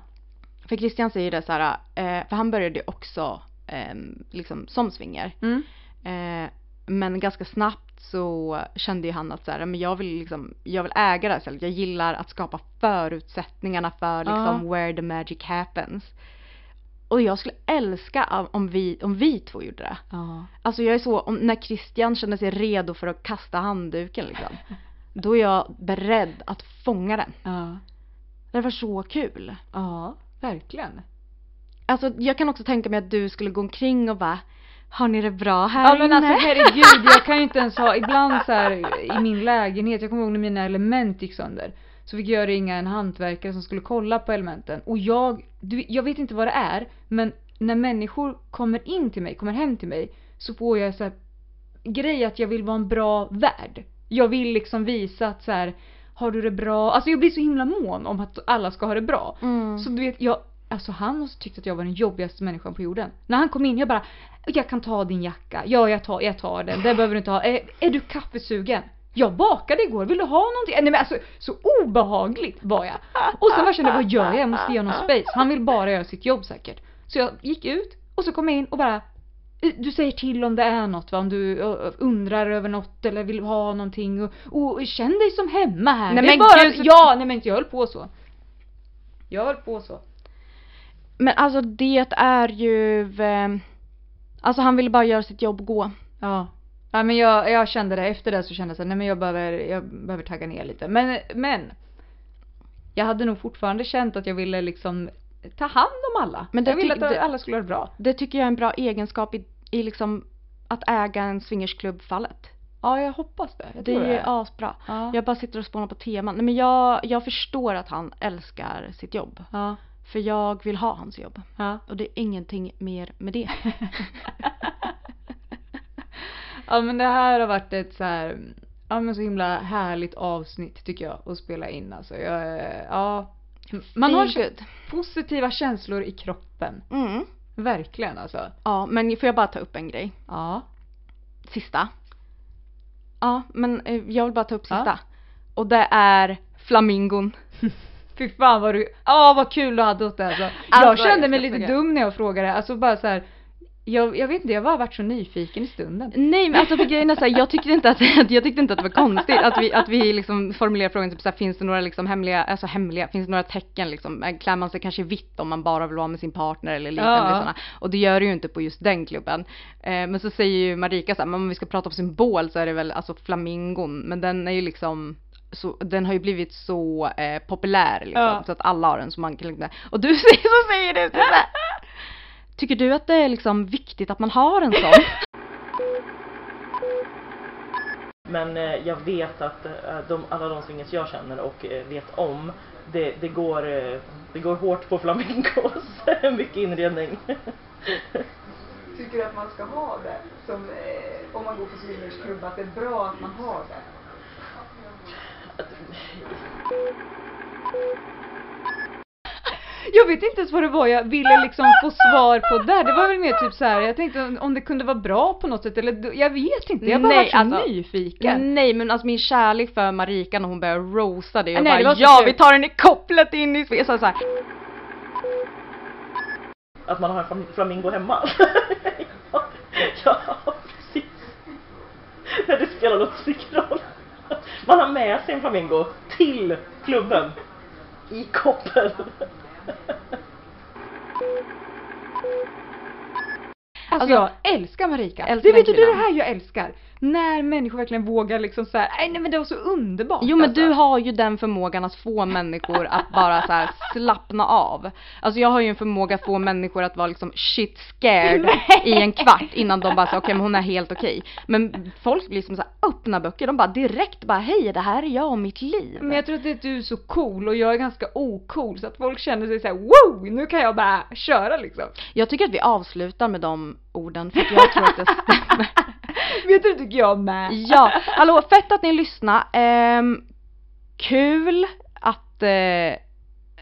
För Christian säger det så här, eh, för han började också eh, liksom som swinger.
Mm.
Eh, men ganska snabbt så kände ju han att så här, men jag vill liksom, jag vill äga det här stället. Jag gillar att skapa förutsättningarna för liksom
Ja.
where the magic happens. Och jag skulle älska om vi, om vi två gjorde det.
Ja.
Alltså jag är så, om, när Christian känner sig redo för att kasta handduken liksom. då är jag beredd att fånga den.
Ja.
Det var så kul.
Ja, verkligen.
Alltså jag kan också tänka mig att du skulle gå omkring och bara Har ni det bra här
Ja men
inne?
alltså herregud, jag kan ju inte ens ha, [LAUGHS] ibland så här i min lägenhet, jag kommer ihåg när mina element gick sönder. Så fick jag ringa en hantverkare som skulle kolla på elementen. Och jag, du, jag vet inte vad det är, men när människor kommer in till mig, kommer hem till mig, så får jag så här grej att jag vill vara en bra värd. Jag vill liksom visa att så här, har du det bra? Alltså jag blir så himla mån om att alla ska ha det bra.
Mm.
Så du vet, jag, alltså han måste tyckt att jag var den jobbigaste människan på jorden. När han kom in, jag bara, jag kan ta din jacka. Ja, jag tar, jag tar den. Det behöver du inte ha. Är, är du kaffesugen? Jag bakade igår, vill du ha någonting? Nej men alltså så obehagligt var jag. Och sen bara kände vad gör jag? Jag måste ge honom space. Han vill bara göra sitt jobb säkert. Så jag gick ut och så kom jag in och bara du säger till om det är något va, om du ö, undrar över något eller vill ha någonting och, och känn dig som hemma här.
Nej,
det är
men
bara,
gud, så-
ja nej men jag höll på så. Jag höll på så.
Men alltså det är ju eh, Alltså han ville bara göra sitt jobb och gå.
Ja. Ja men jag, jag kände det, efter det så kände jag så här, nej men jag behöver, jag behöver tagga ner lite. Men, men. Jag hade nog fortfarande känt att jag ville liksom ta hand om alla.
Men det
jag ville
tyck-
att
det-
alla skulle ha det bra.
Det tycker jag är en bra egenskap i, i liksom att äga en swingersklubb-fallet.
Ja jag hoppas det. Jag
Det
tror
är ju asbra.
Ja.
Jag bara sitter och spånar på teman. Nej men jag, jag förstår att han älskar sitt jobb.
Ja.
För jag vill ha hans jobb.
Ja.
Och det är ingenting mer med det. [LAUGHS]
Ja men det här har varit ett så här, ja men så himla härligt avsnitt tycker jag att spela in alltså. Jag, ja. Man har så positiva känslor i kroppen.
Mm.
Verkligen alltså.
Ja men får jag bara ta upp en grej?
Ja.
Sista. Ja men eh, jag vill bara ta upp
Ja.
sista. Och det är flamingon. [LAUGHS]
Fy fan vad du, ja vad kul du hade åt det alltså.
Alltså,
jag kände mig lite dum när jag frågade, alltså bara så här. Jag, jag vet inte, jag har bara varit så nyfiken i stunden.
Nej men alltså för grejen är så här, jag tyckte inte att, [LAUGHS] jag tyckte inte att det var konstigt att vi, att vi liksom formulerar frågan typ så här, finns det några liksom hemliga, alltså hemliga, finns det några tecken liksom, Eh, klär man sig kanske vitt om man bara vill vara med sin partner eller liknande
Ja.
sådana. Och det gör det ju inte på just den klubben. Eh, men så säger ju Marika så här, men om vi ska prata om symbol så är det väl alltså flamingon, men den är ju liksom så, den har ju blivit så eh, populär liksom,
Ja.
så att alla har den som man kan och du [LAUGHS] säger så säger du här. Tycker du att det är liksom viktigt att man har en sån? [LAUGHS]
Men eh, jag vet att eh, de, alla de swingers jag känner och eh, vet om, det, det, går, eh, det går hårt på flamingos. [LAUGHS] mycket inredning. [LAUGHS]
Tycker du att man ska ha det? Som, eh, om man går på swingersklubb, att det är bra att man har det? Jag vet inte ens vad det var jag ville liksom få svar på där. Det var väl mer typ så här. jag tänkte om- det kunde vara bra på något sätt eller jag vet inte. Jag bara var så
alltså,
nyfiken.
Nej men alltså min kärlek för Marika när hon började roasta det och
Nej, det
bara
så
ja
kul."
vi tar den i kopplet in i så, så här.
Att man har en flam- flamingo hemma. ja, [LAUGHS] ja, precis. Men det spelar nog mycket roll. Man har med sig en flamingo till klubben. I koppel.
Alltså, jag älskar Marika.
älskar
det vet du, det är det här jag älskar. När människor verkligen vågar liksom så här, nej nej men det var så underbart.
Jo men
alltså.
du har ju den förmågan att få människor att bara så här [LAUGHS] slappna av. Alltså jag har ju en förmåga att få människor att vara liksom shit scared i en kvart innan de bara säger okej men hon är helt okej. Men folk blir som så här öppna böcker, de bara direkt bara hej det här är jag och mitt liv.
Men jag tror att det är att du är så cool och jag är ganska ocool så att folk känner sig såhär wow, nu kan jag bara köra liksom.
Jag tycker att vi avslutar med de orden för att jag tror att det stämmer. [LAUGHS] [LAUGHS]
Vet du, det tycker jag med.
Ja, hallå fett att ni lyssnar. Um, kul att uh,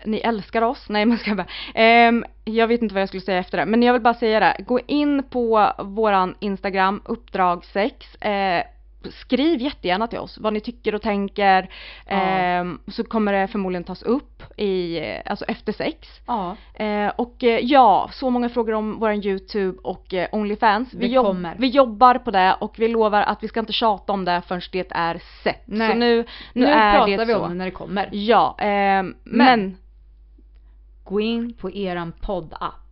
ni älskar oss. Nej men ska jag bara. Um, jag vet inte vad jag skulle säga efter det. Men jag vill bara säga det. Gå in på våran Instagram, uppdrag 6. Uh, eh, skriv jättegärna till oss vad ni tycker och tänker.
Ja.
Ehm, så kommer det förmodligen tas upp i, alltså efter sex.
Ja.
Eh, och eh, ja, så många frågor om våran YouTube och eh, Onlyfans. Vi, jobb- vi jobbar på det och vi lovar att vi ska inte tjata om det förrän det är sett.
Nej.
Så nu, nu,
Nu
är
pratar
det
vi
så.
om det när det kommer.
Ja, ehm, men,
Gå in på eran poddapp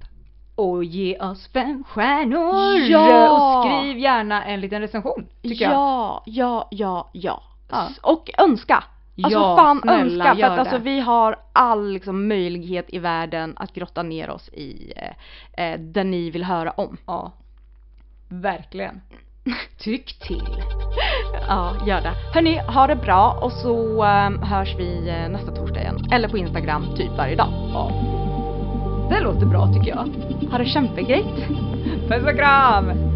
och ge oss fem stjärnor!
Ja!
Och skriv gärna en liten recension, tycker jag.
ja, ja, ja, ja,
Ja.
S- Och önska! Alltså
Ja,
fan
snälla,
önska för att alltså
det.
vi har all liksom, möjlighet i världen att grotta ner oss i eh, eh, det ni vill höra om.
Ja. Verkligen. [LAUGHS] Tyck till.
Ja, gör det. Hörni, ha det bra och så ehm, hörs vi eh, nästa torsdag igen. Eller på Instagram typ varje dag.
Ja. Det låter bra tycker jag.
Ha det kämpegrejt!
Puss och kram!